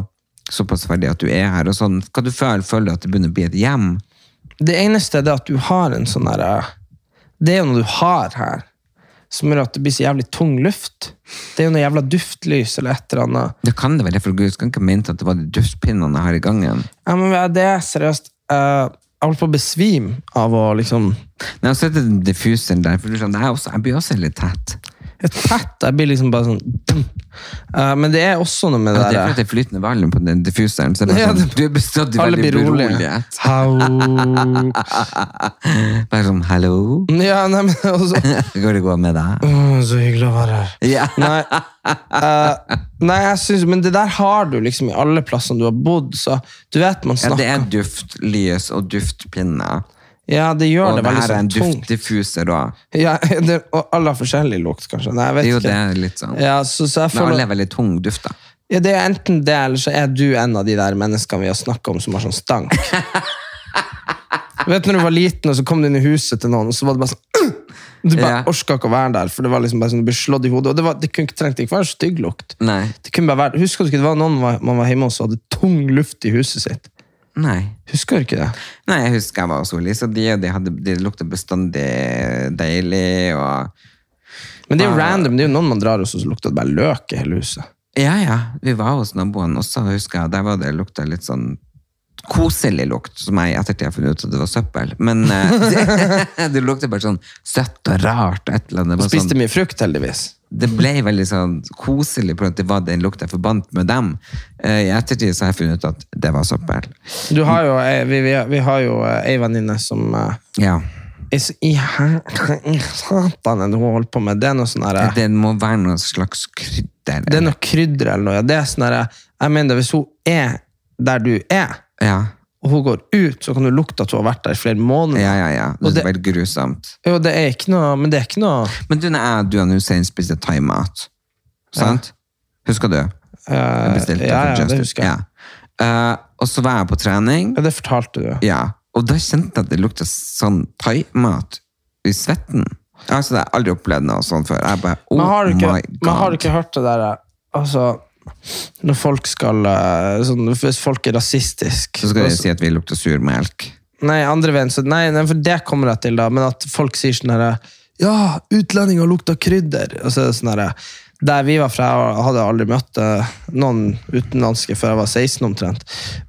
såpass ferdig at du er her. og sånn. Hva du føler, føler du at det begynner å bli et hjem? Det eneste er det at du har en sånn derre Det er jo noe du har her, som gjør at det blir så jævlig tung luft. Det er jo noe jævla duftlys eller et eller annet. Det kan det være, for Gud skal ikke mente at det var de duftpinnene her i gangen. Ja, men det er seriøst eh, Jeg holdt på å besvime av å liksom Når jeg setter den diffuseren der, for du skjønner, jeg, jeg blir også litt tett. Et tett Jeg blir liksom bare sånn uh, Men det er også noe med Ja, det det er fordi det er flytende valium på den diffuseren. Så det er sånn, du er bestått i veldig blir rolige. [laughs] Bare sånn, hallo? Ja, nei, men også, [laughs] Går det godt med deg? Åh, Så hyggelig å være her. Ja. Nei, uh, nei jeg synes, men det der har du liksom i alle plassene du har bodd. Så du vet man snakker ja, det er duftlys og duftpinner. Ja, det gjør Og det det veldig her er en sånn tungt. duftdiffuser òg. Ja, [laughs] det, og alle har forskjellig lukt, kanskje. Nei, jeg vet Jo, ikke. det er litt sånn. Ja, så, så Men alle er veldig tung duft, da. ja, det er enten det, eller så er du en av de der menneskene vi har snakket om som har sånn stank. [laughs] vet du når du var liten, og så kom du inn i huset til noen, og så var det bare sånn [clears throat] Du bare Ja. orka ikke å være der, for det var liksom bare sånn, du ble slått i hodet. Og det, var, det kunne ikke trengte ikke være stygg lukt. Nei. Det kunne bare være, Husker du ikke det var noen man var hjemme hos og hadde tung luft i huset sitt? Nei. Husker du ikke det? Nei, jeg husker jeg var hos Oli, så de, de, hadde, de lukta bestandig deilig. og... Men det er jo random. Det er jo noen man drar hos, og så lukter det bare løk i hele huset. Ja, ja. Vi var hos naboen også, husker jeg. Der var det lukta litt sånn koselig lukt, som jeg i ettertid har funnet ut at det var søppel. Men eh, det, [laughs] det lukter bare sånn søtt og rart. Et eller annet. Det, Spiste sånn, mye frukt, heldigvis. Det ble veldig sånn koselig på at det var den lukta jeg forbandt med dem. Eh, I ettertid så har jeg funnet ut at det var søppel. Du har jo, eh, vi, vi, vi har jo eh, ei venninne som Ja. så i i satan hun holder på med. Det er noe sånn der, Det må være noe slags krydder. det er noe krydder eller noe. Det er sånn der, jeg mener, hvis hun er der du er, Ja. Og hun går ut, så kan du lukte at hun har vært der i flere måneder. ja, ja, ja. Det det- er veldig grusomt. Jo, det er ikke noe, men det er ikke noe Men du, når jeg og du og Hussein spiste thaimat, sant? Husker du? Jeg eh, bestilte ja, ja, det husker jeg. Ja. Uh, og så var jeg på trening, Ja, det fortalte du. ja. og da kjente jeg at det lukta sånn thaimat i svetten. Altså, jeg har aldri opplevd noe sånt før. Jeg bare, oh Men har ikke, my men har du ikke hørt det der eh, Altså, når folk skal eh, sånn, Hvis folk er rasistiske Så skal de si at vi lukter surmelk. Nei, andre veien, så nei, nei, for det kommer jeg til da, men at folk sier sånn her, ja, utlendinger lukter krydder, og så er det sånn herre der vi var fra, jeg hadde aldri møtt eh, noen utenlandske før jeg var 16 omtrent,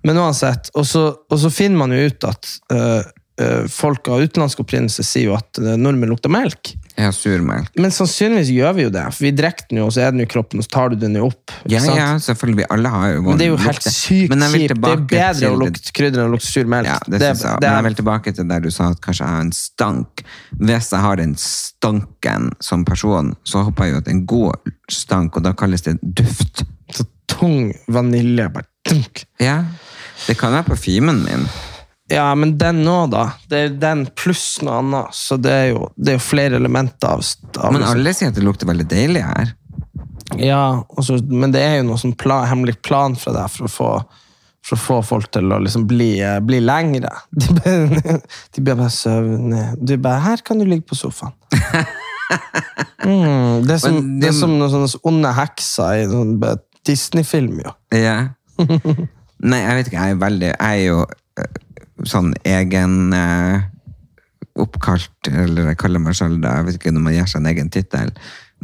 men uansett, og så, og så finner man jo ut at eh, eh, folk av utenlandsk opprinnelse sier jo at nordmenn lukter melk, Ja, surmelk. men sannsynligvis gjør vi jo det, for vi drikker den jo, og så er den jo i kroppen, og så tar du den jo opp, Ja, sant? ja, selvfølgelig. Alle har jo Men det er jo helt sykt kjipt. Det er bedre å lukte krydder enn å lukte sur melk. Ja, det, det, jeg. Men jeg vil tilbake til der du sa at kanskje jeg har en stank. Hvis jeg har den stanken som person, så håper jeg jo at en god stank, og da kalles det duft. så tung vanilje. Bare dunk. Ja, det kan være parfymen min. Ja, men den nå, da. Det er den pluss noe annet. Så det er jo, det er jo flere elementer av, av Men alle sier at det lukter veldig deilig her. Ja, også, men det er jo noe sånn plan, hemmelig plan fra deg for å få, for å få folk til å liksom bli, eh, bli lengre. [laughs] De blir, de bare, bare søvne. Du bare 'Her kan du ligge på sofaen'. [laughs] Mm, det, er som, de, det er som noen sånne onde hekser i sånn Disney-film, jo. Ja. [laughs] Nei, jeg vet ikke. Jeg er veldig Jeg er jo eh, sånn egen eh, oppkalt, eller jeg kaller meg selv det, jeg vet ikke når man gir seg en egen tittel,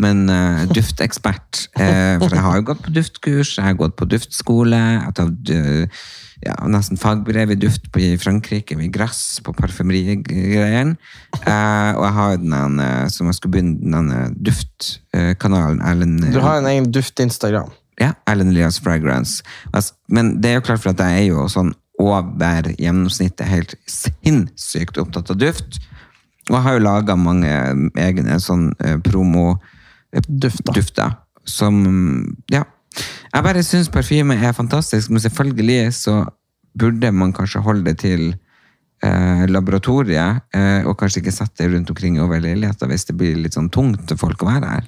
men uh, duftekspert. Uh, [laughs] for jeg har jo gått på duftkurs, jeg har gått på duftskole, jeg har tatt uh, ja, nesten fagbrev i duft på, i Frankrike, med Grass, på parfymerigreiene. Og jeg har den som jeg skulle begynne, denne duftkanalen, Erlend Du har en egen duft-Instagram. ja, Ellen Elias Fragrance. Altså, Men det er jo klart for at jeg er jo sånn over gjennomsnittet helt sinnssykt opptatt av duft. Og jeg har jo laga mange egne sånn eh, promo Dufter. dufter. Som Ja. Jeg bare syns parfyme er fantastisk, men selvfølgelig så burde man kanskje holde det til eh, laboratoriet, eh, og kanskje ikke sette det rundt omkring over leiligheta hvis det blir litt sånn tungt for folk å være her.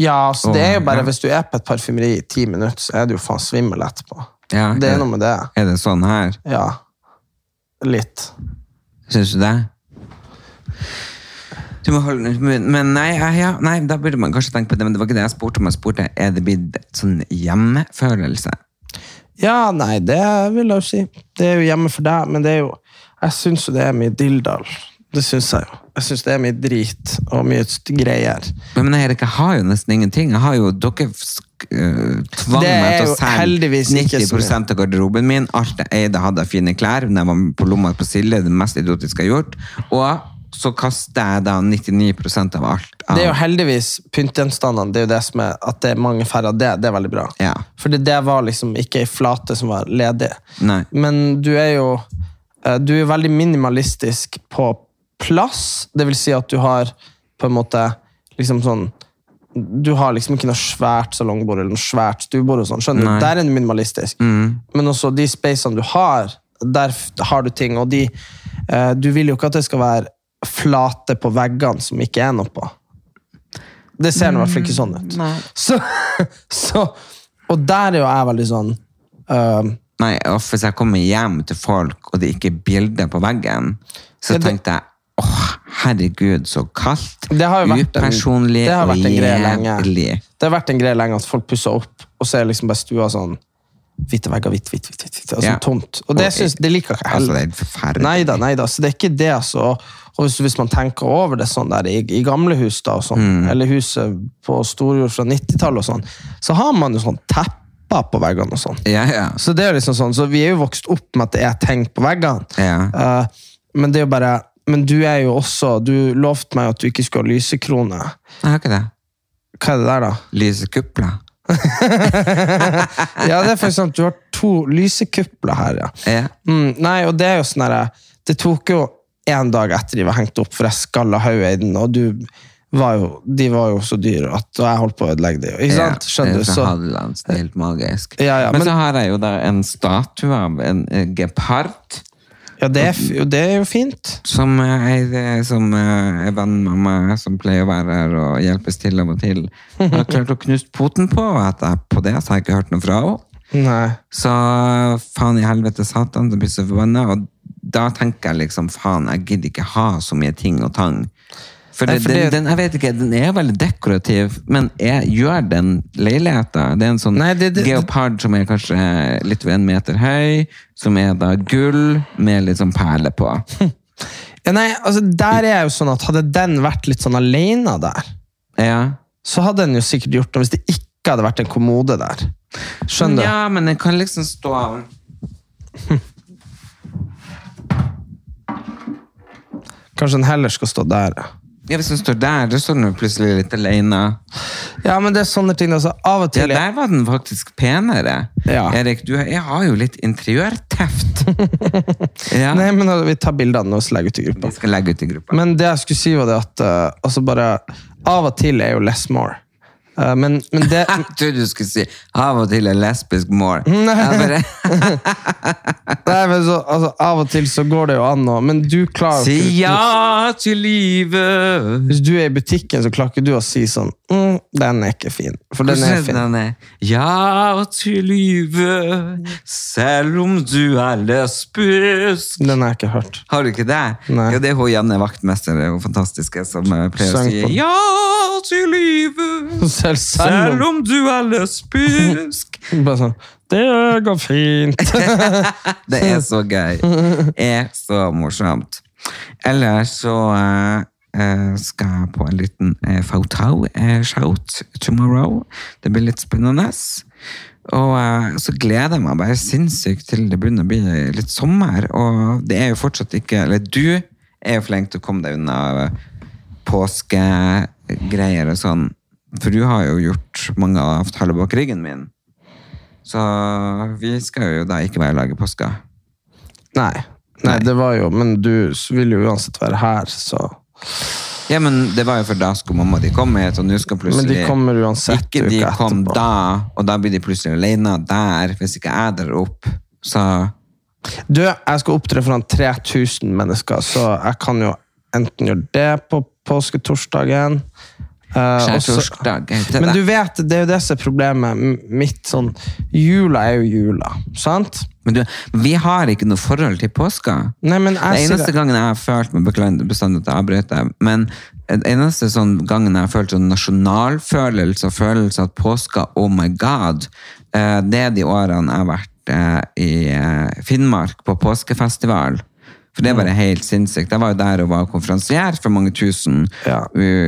Ja, altså, det er jo bare Ja. Hvis du er på et parfymeri i ti minutter, så er du jo faen svimmel etterpå. Ja, Det er noe med det. Er det sånn her? Ja. Litt. Syns du det? Du må holde. Men nei, ja, nei, da burde man kanskje tenke på det, men det var ikke det jeg spurte om. Jeg spurte er det blitt sånn hjemmefølelse. Ja, nei, det vil jeg jo si. Det er jo hjemme for deg, men det er jo Jeg syns jo det er mye dilldall. Det syns jeg jo. Jeg syns det er mye drit og mye greier. Men Erik, jeg har jo nesten ingenting. Jeg har jo, Dere tvang meg til å selge heldigvis ikke så 90% av garderoben min. Alt jeg eide, hadde jeg fine klær. Når jeg var på lomma på Silje, det mest idiotiske jeg har gjort. Og så kaster jeg da 99% av alt. Av, Det er jo heldigvis pyntegjenstandene. Det er jo det som er at det er mange færre av det. Det er veldig bra. Ja. Fordi det var liksom ikke ei flate som var ledig. Nei. Men du er jo eh, Du er veldig minimalistisk på plass. Det vil si at du har på en måte liksom sånn Du har liksom ikke noe svært salongbord eller noe svært stuebord. og sånn, skjønner Nei. du? Der er det minimalistisk. Men også de spacene du har, der har du ting. Og de eh, Du vil jo ikke at det skal være flate på veggene som ikke er noe på. Det ser i hvert fall ikke sånn ut. [laughs] Så, så, og der er jo jeg veldig sånn uh, Nei, Hvis jeg kommer hjem til folk, og det ikke er bilder på veggen, så det- tenkte jeg åh, herregud, så kaldt. Det har jo vært Upersonlig det har og vært en greie lenge. Det har vært en greie lenge at folk pusser opp, og så er liksom bare stua sånn hvite vegger, hvitt, hvitt, hvitt, hvitt, Altså Ja. tomt. Og det, synes, det liker ikke jeg Altså, det heller. er forferdelig. Nei da. Så det er ikke det, altså. Og hvis, hvis man tenker over det sånn der i, i gamle hus, da, og sånn, Mm. eller huset på Storjord fra 90-tallet og sånn, så har man jo sånn tepp på veggene og sånn. Ja, ja. Så det er liksom sånn, så vi er jo vokst opp med at det er tegn på veggene. Ja. Uh, men det er jo bare Men du er jo også Du lovte meg at du ikke skulle ha lysekrone. Jeg har ikke det. Hva er det der, da? Lysekupler. [laughs] Ja, det er faktisk sant. du har to lysekupler her, ja. Ja. Mm, nei, og det er jo sånn herre Det tok jo en dag etter de var hengt opp, for jeg skalla hodet i den, og du var jo, de var jo så dyre at og jeg holdt på å ødelegge dem. Ikke sant? Skjønner du? Så, er helt magisk. Ja, ja, men, men- så har jeg jo der en statue av en eh, gepard. Ja, det er, jo, det er jo fint. Som en som eh, er venn med meg, som pleier å være her og hjelpes til av og til. Jeg har klart å knuse poten på, og etter på det så har jeg ikke hørt noe fra henne. Så faen i helvete satan, det blir så forbanna. Og da tenker jeg liksom, faen, jeg gidder ikke ha så mye ting og tang. For, det, for det- den, jeg vet ikke, den er veldig dekorativ, men er, gjør den leiligheten? Det er en sånn Nei, det- det- geopard som er kanskje litt over en meter høy, som er da gull med litt sånn perle på. [laughs] Ja, nei, altså, der er jeg jo sånn at hadde den vært litt sånn alene der, Ja. så hadde den jo sikkert gjort det hvis det ikke hadde vært en kommode der. Skjønner du? Ja, men den kan liksom stå [laughs] Kanskje den heller skal stå der. ja. Ja, Hvis den står der, da står den jo plutselig litt alene. Ja, men det er sånne ting. Altså, av og Ja, der var den faktisk penere. Ja. Erik, du, jeg har jo litt interiørteft. [laughs] ja. Nei, men altså, Vi tar bildene og så legger ut i gruppa. Vi skal legge ut i gruppa. Men det jeg skulle si var det at uh, altså bare, Av og til er jo less more. Eh, men, men det [laughs] Jeg trodde du skulle si av og til er lesbisk more. [laughs] Nei. Bare, [laughs] Nei, men så, altså, Av og til så går det jo an å Men du klarer si ja til livet. Hvis du er i butikken, så klarer ikke du å si sånn mm, Den er ikke fin. For den er fin. den er? Ja til livet, selv om du er lesbisk. Den har jeg ikke hørt. Har du ikke det? Nei. Jo, det er hun Janne Vaktmester, er hun fantastiske, som pleier pleier å si på ja til livet. Selv, selv Selv om om du er lesbisk. [laughs] Bare sånn Det går fint. [laughs] Det er så gøy. Det er så morsomt. Ellers så eh, eh, skal jeg på en liten eh, Fautau-shout tomorrow. Det blir litt spennende. Og eh, så gleder jeg meg bare sinnssykt til det begynner å bli litt sommer. Og det er jo fortsatt ikke Eller du er jo flink til å komme deg unna påskegreier og sånn. For du har jo gjort mange avtaler bak ryggen min. Så vi skal jo da ikke være i lag i påska. Nei. Nei, det var jo Men du vil jo uansett være her, så Ja, men det var jo for da skulle mamma di komme hit, og nå skal plutselig Men de kommer uansett Ikke de kom etterpå. da, og da blir de plutselig alene der, hvis ikke jeg drar opp. Så Du, jeg skal opptre foran 3000 mennesker, så jeg kan jo enten gjøre det på påsketorsdagen eh, skjærtorsdag Men du vet, det er jo det som er problemet mitt. sånn, Jula er jo jula, sant? Men du, vi har ikke noe forhold til påska. Nei, men Det jeg det eneste det. gangen jeg har følt meg bestandig at jeg avbryter, men den eneste sånn gangen jeg har følt sånn nasjonalfølelse og følelse at påska, oh my god, eh, det er de årene jeg har vært eh, i eh, Finnmark på påskefestival. For det bare helt sinnssykt. Jeg var jo der og var konferansier for mange tusen Ja.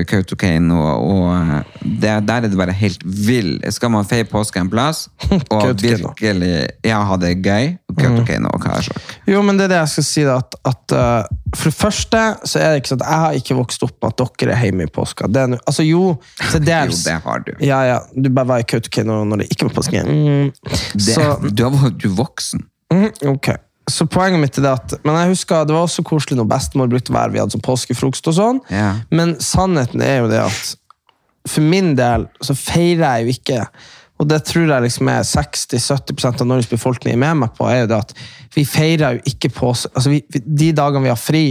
Kautokeino, og, og det, der er det bare helt vill. Skal man feire påske en plass, [laughs] og virkelig ja, ha det gøy, og Kautokeino og Karasjok. Jo, men det er det jeg skal si. da, at, at uh, For det første så er det ikke sånn at jeg har ikke vokst opp med at dere er hjemme i påska. Det er altså Jo, til [laughs] Jo, det har du. Ja, ja. Du bare var i Kautokeino når det ikke var påske. Mm. Det, Så, du, er, du er voksen. Mm, ok. Så poenget mitt er det at Men jeg husker det var også koselig når bestemor brukte å være Vi hadde sånn påskefrokost og sånn. Ja. Men sannheten er jo det at for min del så feirer jeg jo ikke og det tror jeg liksom er 60-70 av Norges befolkning er med meg på, er jo det at vi feirer jo ikke påske altså vi, vi, De dagene vi har fri,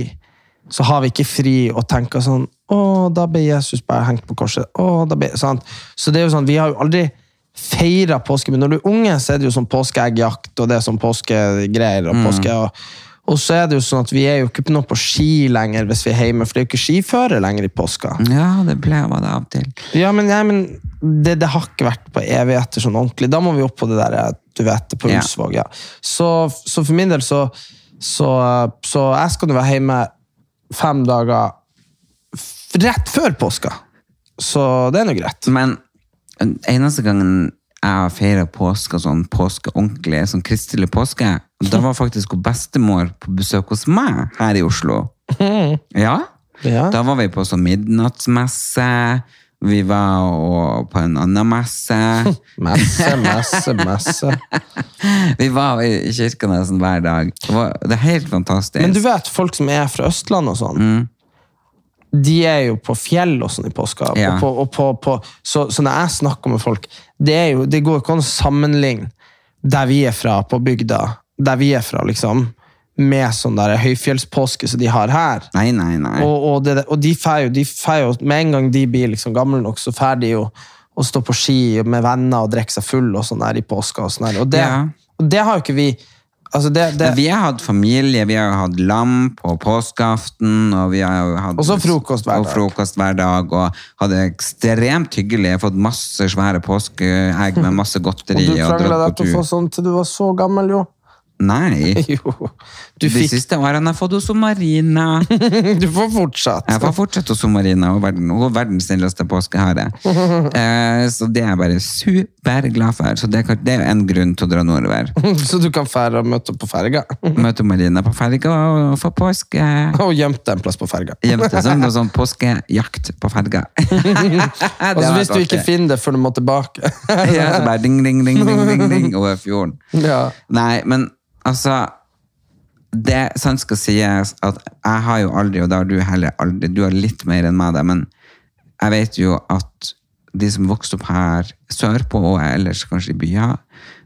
så har vi ikke fri og tenker sånn Å, da ble Jesus bare hengt på korset. Å, da ble, sant? Så det er jo sånn, vi har jo aldri feira påske, men når du er unge, så er det jo sånn påskeeggjakt, og det er sånn påskegreier. og påske, og, og så er det jo sånn at vi er jo ikke på noe på ski lenger hvis vi er hjemme, for det er jo ikke skiføre lenger i påska. Ja, det pleier det av og til. Ja, men, ja, men det, det har ikke vært på evigheter sånn ordentlig. Da må vi opp på det der, du vet, på. Ulsvåg. Ja. Så, så for min del så, så, så jeg skal nå være hjemme fem dager rett før påska. Så det er nå greit. Men eneste gangen jeg har feira påske, sånn påske ordentlig, sånn kristelig påske, da var faktisk hun bestemor på besøk hos meg her i Oslo. Ja. Ja. Da var vi på sånn midnattsmesse. Vi var på en annen messe. [laughs] Messe, messe, messe. [laughs] Vi var i kirka nesten hver dag. Det var- Det er helt fantastisk. Men du vet, folk som er fra Østlandet og sånn, de er jo på fjell og sånn i påska. Ja. Og på, og på, på, så, så når jeg snakker med folk, det, jo, det går ikke an å sammenligne der vi er fra, på bygda, der vi er fra, liksom, med sånn der høyfjellspåske som de har her. Nei, nei, nei. Og, og, det, og de får jo, jo, med en gang de blir liksom gamle nok, så fer de jo å stå på ski med venner og drikke seg full og sånn der i påska. Og, sånn der. og, det, Ja. og det har jo ikke vi altså det, det, Vi har hatt familie, vi har hatt lam på påskeaften, og vi har hatt Og så frokost hver og dag. frokost hver dag, og hadde ekstremt hyggelig. Jeg har fått masse svære påskeegg med masse godteri. Og du krangla deg til å få sånn til du var så gammel, jo. Nei. [laughs] Jo. Du, De fikk, siste årene har jeg fått Marina. [laughs] du får fortsatt. Jeg får fortsette hos Marina, er verden, er verdens snilleste påskehare. [laughs] Eh, så det er jeg bare superglad for. Så det, det er en grunn til å dra nordover. Så du kan fære og møte på ferga. Møte Marina på ferga og få påske. Og gjemt deg en plass på ferga. Gjemte som noe sånn påskejakt på ferga. Og så hvis du ikke finner det før du må tilbake. ja, så bare ding, ding, ding, ding, ding, ding over fjorden. Ja. Nei, men altså Det sant skal sies at jeg har jo aldri, og det har du heller aldri, du har litt mer enn meg, det, men jeg vet jo at de som vokste opp her sørpå, og ellers kanskje i byer,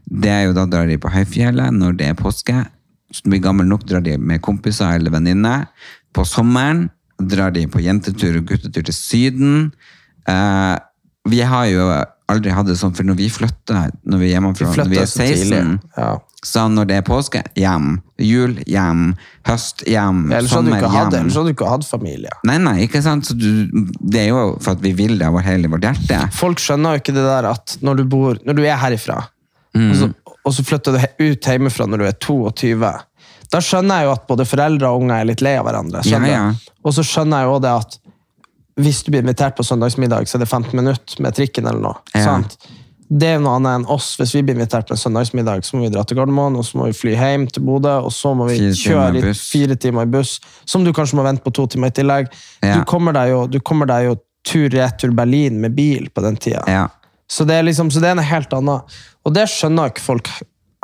det er jo da drar de på høyfjellet når det er påske. Så du blir gammel nok, drar de med kompiser eller venninner. På sommeren drar de på jentetur og guttetur til Syden. Eh, vi har jo aldri hatt det sånn, for når vi flytter når vi er hjemmefra, Vi når vi er flyttet så 16, Ja. så når det er påske, hjem. Jul, hjem. Høst, hjem. Ja, Sommer, hjem. Hadde, ellers hadde du ikke hatt familie. Nei, nei, ikke sant? Så du, det er jo for at vi vil det av hele vårt hjerte. Folk skjønner jo ikke det der at når du, bor, når du er herifra, Mm. og, så, og så flytter du ut hjemmefra når du er 22, da skjønner jeg jo at både foreldre og unger er litt lei av hverandre. Ja, ja. Og så skjønner jeg jo det at hvis du blir invitert på søndagsmiddag, så er det 15 minutter med trikken eller noe. Ja. Sant? Det er noe annet enn oss. Hvis vi blir invitert på en søndagsmiddag, så må vi dra til Gardermoen, og så må vi fly hjem til Bodø, og så må vi kjøre i fire timer i buss, som du kanskje må vente på to timer i tillegg. Ja. Du kommer deg jo, du kommer deg jo tur-retur Berlin med bil på den tida. Ja. Så det liksom, så det er noe helt annet. Og det skjønner ikke folk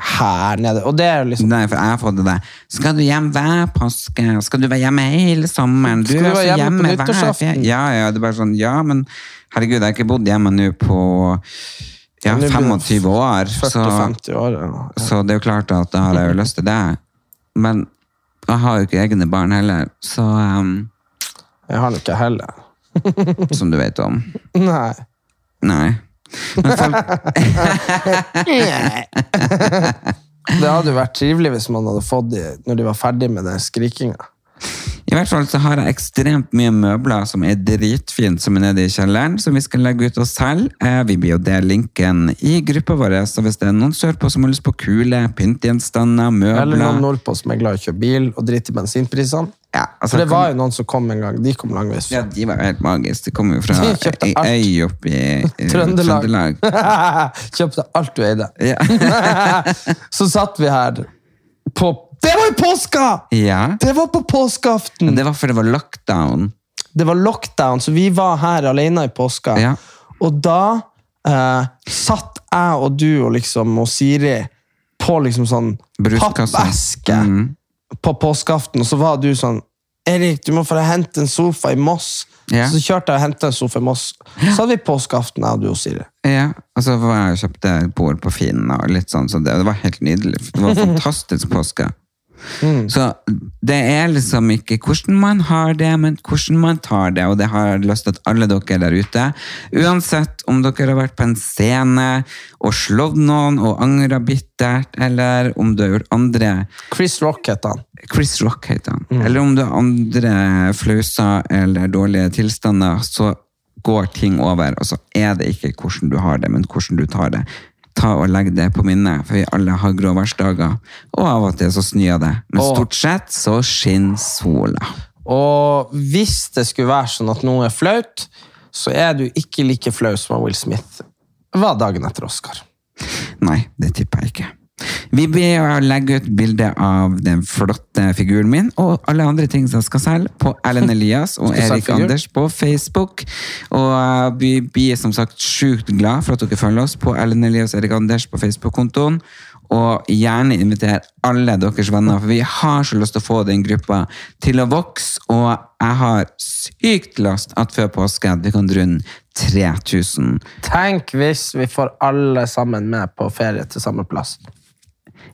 her nede. Og det er liksom Nei, for jeg har fått det der. Skal du hjem hver påske? Skal du være hjemme hele sommeren? Du Skal du være hjemme, hjemme på nyttårsaften? Ja, ja, det er bare sånn, ja, men herregud, jeg har ikke bodd hjemme nå på ja, Nå blir det 25 år. Så, 40-50 år. Ja. så det er jo klart at da har jeg jo lyst til det. Men jeg har jo ikke egne barn heller, så um, Jeg har det ikke heller. [laughs] som du vet om. Nei. Nei. [laughs] Det hadde jo vært trivelig hvis man hadde fått de når de var ferdig med den skrikinga. I hvert fall så har jeg ekstremt mye møbler som er dritfint, som er nede i kjelleren, som vi skal legge ut og selge. Eh, Vi blir jo dele linken i gruppa vår, så hvis det er noen sørpå som har lyst på kule pyntegjenstander, Eller noen nordpå som er glad i å kjøre bil og drite i bensinprisene. Ja, altså, For det var jo noen som kom en gang. De kom langveis. ja, de var helt magiske. De kom jo fra ei øy oppe i, i [laughs] Trøndelag. Trøndelag. [laughs] Kjøpte alt du eide. Ja. [laughs] Så satt vi her på Det var jo påska! ja. Det var på påskeaften! Det var for det var lockdown. Det var lockdown, så vi var her alene i påska. Ja. Og da eh, satt jeg og du og liksom og Siri på liksom sånn pappeske Mm. På påskeaften, og så var du sånn Erik, du må få hente en sofa i Moss. Ja. Så kjørte jeg og hentet en sofa i Moss. Så hadde vi påskeaften, jeg og du og Siri. Ja, og så var jeg og kjøpte bord på Finn, og litt sånn, så det, det var helt nydelig. Det var [laughs] fantastisk påske. Så det er liksom ikke hvordan man har det, men hvordan man tar det, og det har jeg lyst til at alle dere der ute, uansett om dere har vært på en scene og slått noen og angret bittert, eller om du har gjort andre Chris Rock heter han. Chris Rock heter han. Eller om du har andre flauser eller dårlige tilstander, så går ting over, og så er det ikke hvordan du har det, men hvordan du tar det. Ta og Legg det på minnet, for vi alle har gråværsdager. og av og til så snør det. Men stort sett så skinner sola. Og hvis det skulle være sånn at noe er flaut, så er du ikke like flau som Will Smith var dagen etter Oscar. Nei, det tipper jeg ikke. Vi å legge ut bilde av den flotte figuren min og alle andre ting som skal selge på Ellen Elias og [laughs] Erik? Anders på Facebook. Og uh, vi blir som sagt sjukt glad for at dere følger oss på Ellen Elias og Erik Anders på Facebook-kontoen. Og gjerne inviter alle deres venner, for vi har så lyst til å få den gruppa til å vokse. Og jeg har sykt lyst at før påske vi kan runde 3000 Tenk hvis vi får alle sammen med på ferie til samme plass.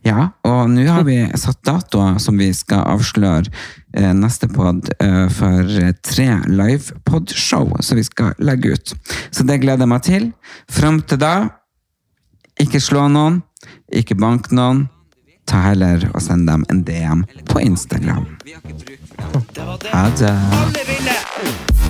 Ja, og nå har vi satt datoer som vi skal avsløre eh, neste pod eh, for tre tre livepodshow som vi skal legge ut. Så det gleder jeg meg til. Fram til da, ikke slå noen, ikke bank noen. Ta heller og send dem en DM på Instagram. Ha det.